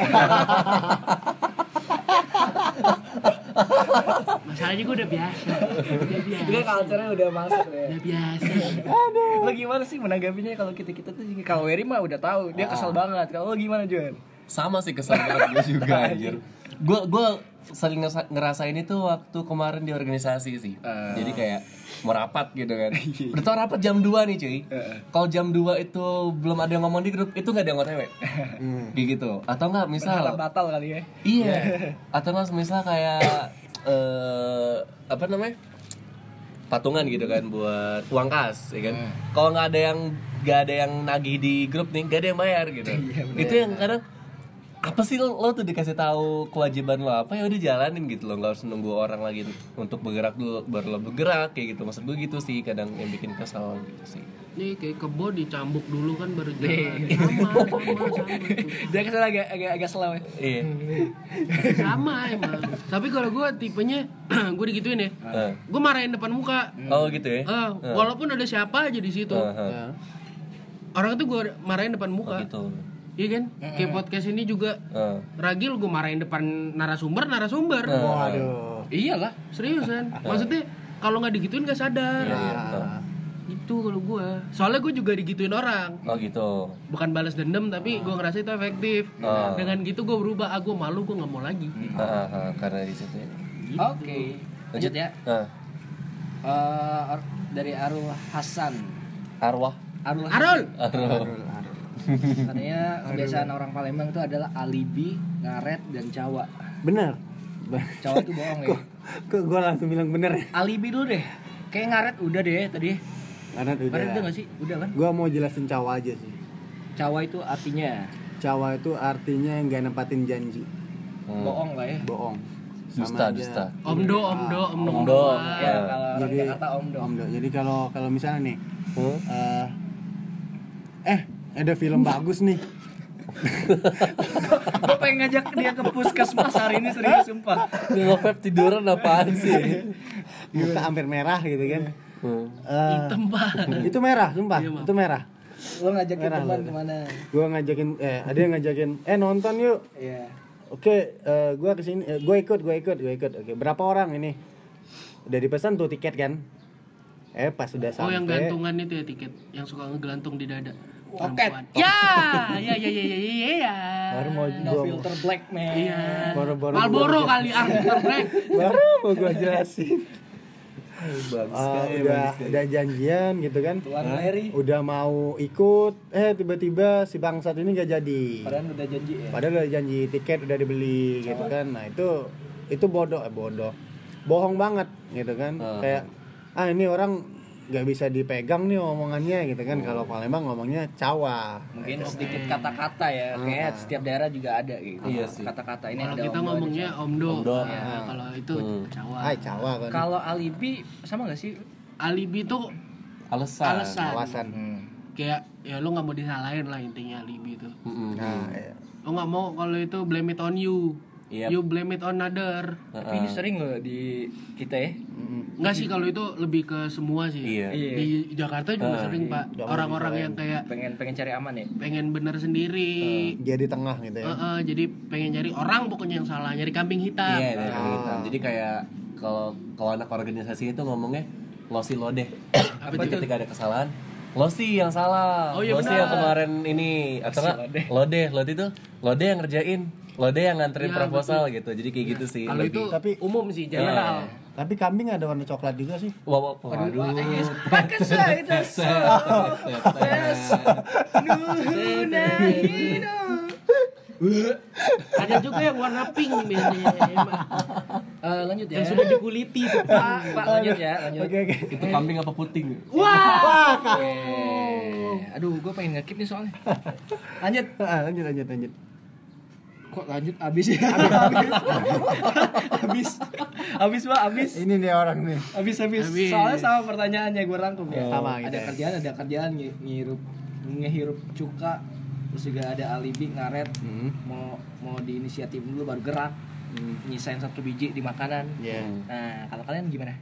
Masalahnya gue udah biasa. Udah biasa.
udah masuk ya
Udah biasa.
lo gimana sih menanggapinya kalau kita kita tuh kalau Wery mah udah tahu dia kesel banget kalau lo gimana Juan
Sama sih kesel banget gue juga anjir. Gue gue sering ngerasa- ngerasain itu waktu kemarin di organisasi sih.
Ah.
Jadi kayak mau rapat gitu kan. Udah tau rapat jam 2 nih cuy. Kalau jam 2 itu belum ada yang ngomong di grup, itu nggak ada yang OTW. Kayak gitu. Atau enggak misal
Berharap batal kali ya
Iya. Atau nggak misal kayak eh apa namanya? patungan gitu kan buat uang kas ya kan. Kalau nggak ada yang nggak ada yang nagih di grup nih, nggak ada yang bayar gitu. itu yang kadang apa sih lo, lo tuh dikasih tahu kewajiban lo apa ya udah jalanin gitu lo nggak harus nunggu orang lagi untuk bergerak dulu baru lo bergerak kayak gitu maksud gue gitu sih kadang yang bikin kesal gitu sih
Nih kayak kebo dicambuk dulu kan baru jalan. Sama, sama, sama
dia kesel agak agak agak slow ya
iya
Sama emang. Tapi kalau gue tipenya gue digituin ya.
Eh.
Gue marahin depan muka.
oh gitu ya
Eh, walaupun ada siapa aja di situ.
Eh, eh.
Orang tuh gue marahin depan
oh
muka.
gitu
Iya kan? Kayak podcast ini juga
Eh.
Ragil gue marahin depan narasumber, narasumber.
waduh
iyalah
Seriusan. Maksudnya kalau nggak digituin nggak sadar.
Ah.
Itu kalau gue. Soalnya gue juga digituin orang.
oh gitu
Bukan balas dendam tapi gue ngerasa itu efektif.
Ah.
Dengan gitu gue berubah. Ah gue malu gue nggak mau lagi.
Ah, ah, ah, karena di situ ya.
oke lanjut ya
Ah,
Eh, ar- dari Arul Hasan
arwah
Arul
Arul.
arwah
katanya kebiasaan orang Palembang itu adalah alibi ngaret dan cawa.
Bener.
Cawa itu bohong ya.
Kok kok gue langsung bilang bener ya?
Alibi dulu deh. Kayak ngaret udah deh tadi.
Karena udah.
Ngaret udah gak sih? Udah kan?
Gue mau jelasin cawa aja sih.
Cawa itu artinya?
Cawa itu artinya nggak nempatin janji.
Hmm.
bohong lah ya.
Bohong.
Dusta dusta.
Omdo, omdo, omdo.
Omdo.
ya
Ah.
kalau
jadi
Jakarta om dong
Om Do. jadi kalau kalau misalnya nih
Hmm?
eh eh ada film bagus nih
gue pengen ngajak dia ke puskesmas hari ini serius sumpah
Ini ngevap tiduran apaan sih?
muka hampir merah gitu kan
Hmm.
Eh,
Hitam, Pak.
itu merah sumpah
Iya,
itu merah
lo ngajakin
Merah,
teman
ke
mana
gua ngajakin eh ada yang ngajakin eh nonton yuk
iya
Oke, eh gua ke sini, eh, gue ikut, gue ikut, gue ikut. Oke, berapa orang ini? Udah dipesan tuh tiket kan? Eh pas udah
Oh
sampai.
yang gantungan itu ya tiket yang suka ngegelantung di dada.
Oket.
Perempuan. Ya, ya, ya, ya, ya, ya, ya.
Baru mau
no
gua,
filter black man
Iya.
baru-baru
Marlboro kali Arthur Black.
baru mau gua jelasin.
Bagus
Ah,
sekali,
udah
bagus
udah janjian gitu kan?
Tuan Larry
Udah mau ikut, eh tiba-tiba si bangsat ini gak jadi.
padahal udah janji ya
Padahal udah janji tiket udah dibeli gitu kan. Nah, itu itu bodoh, eh bodoh. Bohong banget gitu kan.
Ah.
Kayak ah ini orang nggak bisa dipegang nih omongannya gitu kan. Kalau Palembang ngomongnya cawa.
mungkin sedikit kata-kata ya kayak setiap daerah juga ada gitu
Iya
kata-kata ini
Kalau
ada
kita
omdo,
ngomongnya omdo.
Omdo.
Ya, kalau itu
Hmm.
Jawa.
Ay, cawa kan.
kalau alibi sama gak sih
Alibi tuh
Alasan.
alasan.
Alasan.
Kayak ya lo nggak mau disalahin lah intinya alibi itu.
Mm-mm.
Nah, iya.
Lo nggak mau kalau itu blame it on you.
Yep.
You blame it on other.
tapi ini sering loh di kita ya.
Enggak sih kalau itu lebih ke semua sih.
Iya.
Iya.
Di Jakarta juga
Ah,
sering pak orang-orang yang kayak
pengen pengen cari aman ya
pengen bener sendiri.
Dia di tengah gitu ya.
Eh, eh, jadi pengen nyari orang pokoknya yang salah, nyari kambing hitam.
Iya, dari kambing
Ah.
hitam. Jadi kayak kalau kalau anak organisasi itu ngomongnya lo sih lo deh. Jadi ketika ada kesalahan, lo sih yang salah.
Oh, iya
lo sih yang kemarin ini atau enggak lo deh, lo itu lo deh yang ngerjain, lo deh yang nganterin
Iya,
proposal gitu. Jadi kayak gitu sih.
Kalau itu
Tapi-
umum sih general.
Tapi kambing ada warna coklat juga sih.
Wah, wah, waduh.
pakai saya itu
Ada juga yang warna pink biasanya.
Eh, lanjut ya
Yang sudah dikuliti tuh.
pak pak lanjut ya lanjut
Oke oke.
Itu kambing apa puting?
Wah.
Oke. aduh gue pengen ngekip nih soalnya lanjut
Ah, lanjut lanjut lanjut.
Kok lanjut? Abis ya? Abis. Abis. Pak abis.
Ini nih orang nih.
abis abis.
Abis.
soalnya sama pertanyaannya gue rangkum ya.
Sama
ada
gitu ya.
kerjaan ada kerjaan ngi- ngirup ngehirup cuka terus juga ada alibi ngaret.
Hmm.
mau mau diinisiatif dulu baru gerak. Nyisain satu biji di makanan.
Iya.
nah kalau kalian gimana?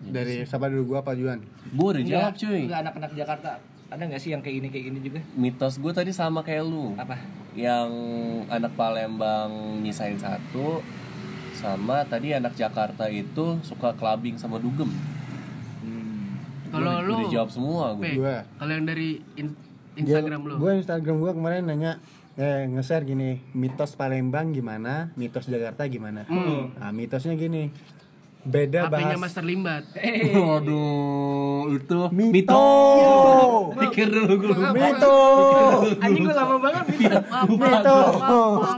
Dari siapa dulu? Gua apa Juan?
Gue udah jawab cuy.
enggak anak-anak Jakarta ada nggak sih yang kayak gini kayak gini juga
Mitos gue tadi sama kayak lu.
apa
Yang anak Palembang nyisain satu, sama tadi anak Jakarta itu suka clubbing sama dugem.
Kalau
Gua
lu
udah jawab semua gue.
Kalau yang dari in- Instagram lu.
Gue Instagram gua kemarin nanya eh nge-share gini, mitos Palembang gimana, mitos Jakarta gimana. Nah, mitosnya gini. Beda
HP-nya
bahas
Master Limbat.
Waduh, itu
Mito.
Pikir dulu gue.
Mito.
anjing gue lama banget
Mito.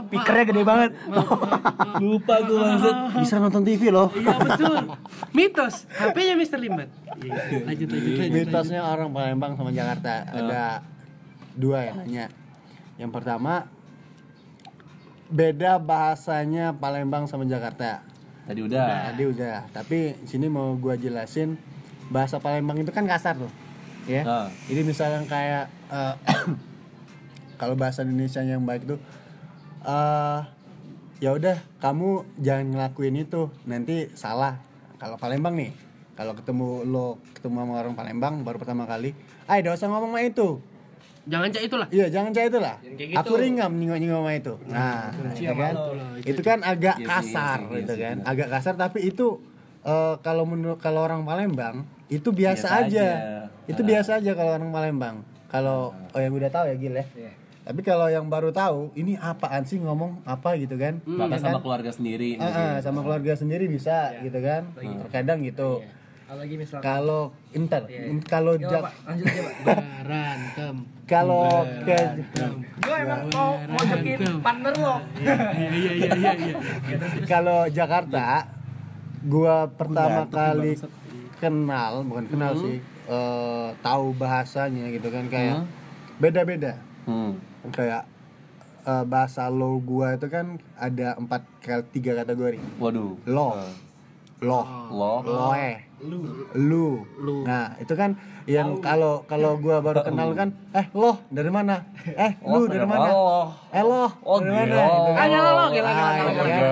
speakernya gede banget
Lupa gue maksud.
Bisa nonton TV loh.
Iya betul. Mitos. HP-nya Master Limbat. Iya. Lanjut lanjut lanjut.
Mitosnya orang Palembang sama Jakarta ada dua yang nanya. Yang pertama beda bahasanya Palembang sama Jakarta.
Tadi udah.
Tadi udah, tapi sini mau gua jelasin bahasa Palembang itu kan kasar tuh. Ya.
Ah.
Jadi misalnya kayak eh, kalau bahasa Indonesia yang baik tuh eh ya udah kamu jangan ngelakuin itu, nanti salah. Kalau Palembang nih, kalau ketemu lo ketemu sama orang Palembang baru pertama kali, "Ay, gak usah ngomong sama itu."
Jangan cak itulah.
Iya, jangan cah itulah.
Gitu.
Aku ringam nyinggung-nyinggung sama itu. Nah,
benci
itu
sama
kan.
lo.
Itu kan agak
Iya
kasar
iya iya
gitu
sih,
kan. Agak kasar tapi itu eh, kalau menurut kalau orang Palembang itu biasa,
Biasa
aja.
aja.
Itu
Ah.
biasa aja kalau orang Palembang. Kalau oh yang udah tahu ya Gil ya.
Iya.
Tapi kalau yang baru tahu, ini apaan sih ngomong apa gitu kan?
Bahkan
Ya
sama
kan?
keluarga sendiri.
Ah, ah, sama keluarga sendiri bisa gitu kan. Terkadang gitu.
Apalagi misalkan
Kalau inter,
Iya.
in- kalau
Gak
Ja-
apa, lanjut aja pak
Berantem.
kalau ke
gue emang mau mau jokin partner lo
Iya iya iya iya. iya.
kalau Jakarta gua pertama kali kenal bukan kenal sih eh, tahu bahasanya gitu kan kayak beda-beda
Hmm.
kayak eh, bahasa lo gua itu kan ada empat kali tiga kategori
Waduh.
lo loh
Loh.
loe lu. Nah itu kan yang kalau kalau gua baru kenal kan eh loh dari mana? Eh lu
Oh,
dari
dari
mana?
Allah.
eh loh
Oh,
dari mana?
gila.
Gitu kan.
Ah, gila, lo, gila, gila, gila.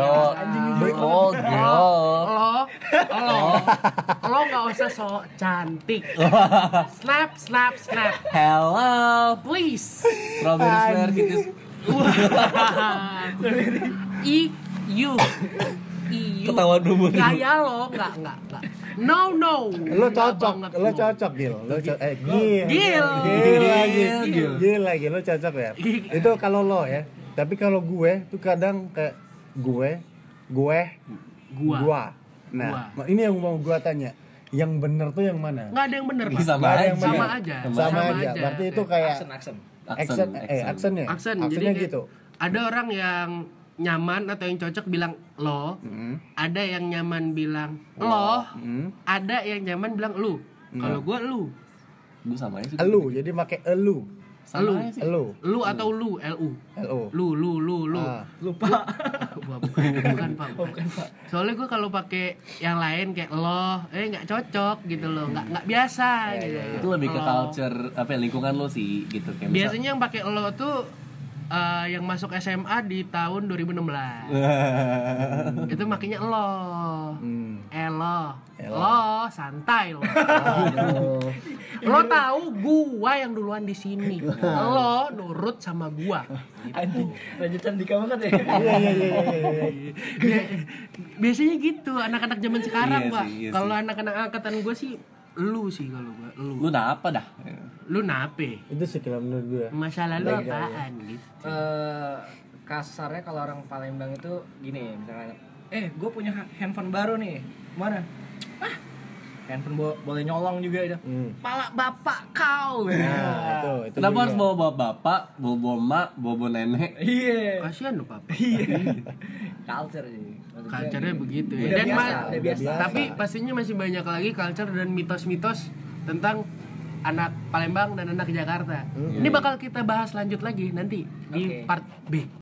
Oh, gila.
lo lo lo. Nggak usah so cantik. Snap snap snap.
Hello.
please.
Strawberry Square gitu.
i you i you
Ketahuan umur.
gaya lo. Nggak nggak nggak. No no.
Lo cocok lo cocok gil. Lo co eh gil.
Gil.
gil. Lagi.
Gil.
gil lagi lo cocok ya? Itu kalau lo ya. Tapi kalau gue tuh kadang kayak gue gue
Gua.
gua. Nah ini yang mau gua tanya. Yang bener tuh yang mana?
Nggak ada yang bener pak
Sama
ada
aja.
yang
sama aja.
Sama, aja. berarti itu kayak
aksen aksen.
Aksen eh aksennya
aksen jadi
aksennya gitu.
ada orang yang nyaman atau yang cocok bilang lo
Hmm.
ada yang nyaman bilang lo
Hmm.
ada yang nyaman bilang lu kalau gua lu
Gue sama sih.
elu jadi pakai elu
Sama aja sih.
elu
lu atau lu lu
lu
lu lu lu lu
Ah.
lupa
bukan, bukan pak bukan. soalnya gue kalau pakai yang lain kayak lo eh nggak cocok gitu loh nggak nggak biasa gitu
Itu lebih ke
Lo.
culture apa ya, lingkungan lo sih gitu kayak misal-
biasanya yang pakai lo tuh eh, yang masuk SMA di tahun 2016 itu makanya lo
Hmm.
Elo,
Elo.
lo santai lo. lo tahu gua yang duluan di sini. Lo nurut sama gua.
anjing lanjutan di kamar kan ya
iya iya iya
Bia- Biasanya gitu anak-anak zaman sekarang, Pak.
iya
kalau anak-anak angkatan gua sih lu sih kalau gua, lu.
Lu apa dah?
Lu nape?
itu sih kalau menurut gue
Masa lalu
Baik,
apaan gitu.
Eh, kasarnya kalau orang Palembang itu gini misalnya eh gue punya ha- handphone baru nih mana ah handphone bo- boleh nyolong juga itu
hmm.
pala bapak kau
nah itu itu
Kenapa
juga.
harus bawa bawa bapak, bawa bawa mak, bawa bawa nenek?
iya
Kasihan lo, Papa.
culture sih gitu.
begitu ya.
Udah
Dan
biasa, udah biasa.
Tapi pastinya masih banyak lagi culture dan mitos-mitos tentang anak Palembang dan anak Jakarta. Ini bakal kita bahas lanjut lagi nanti di
Oke.
part B.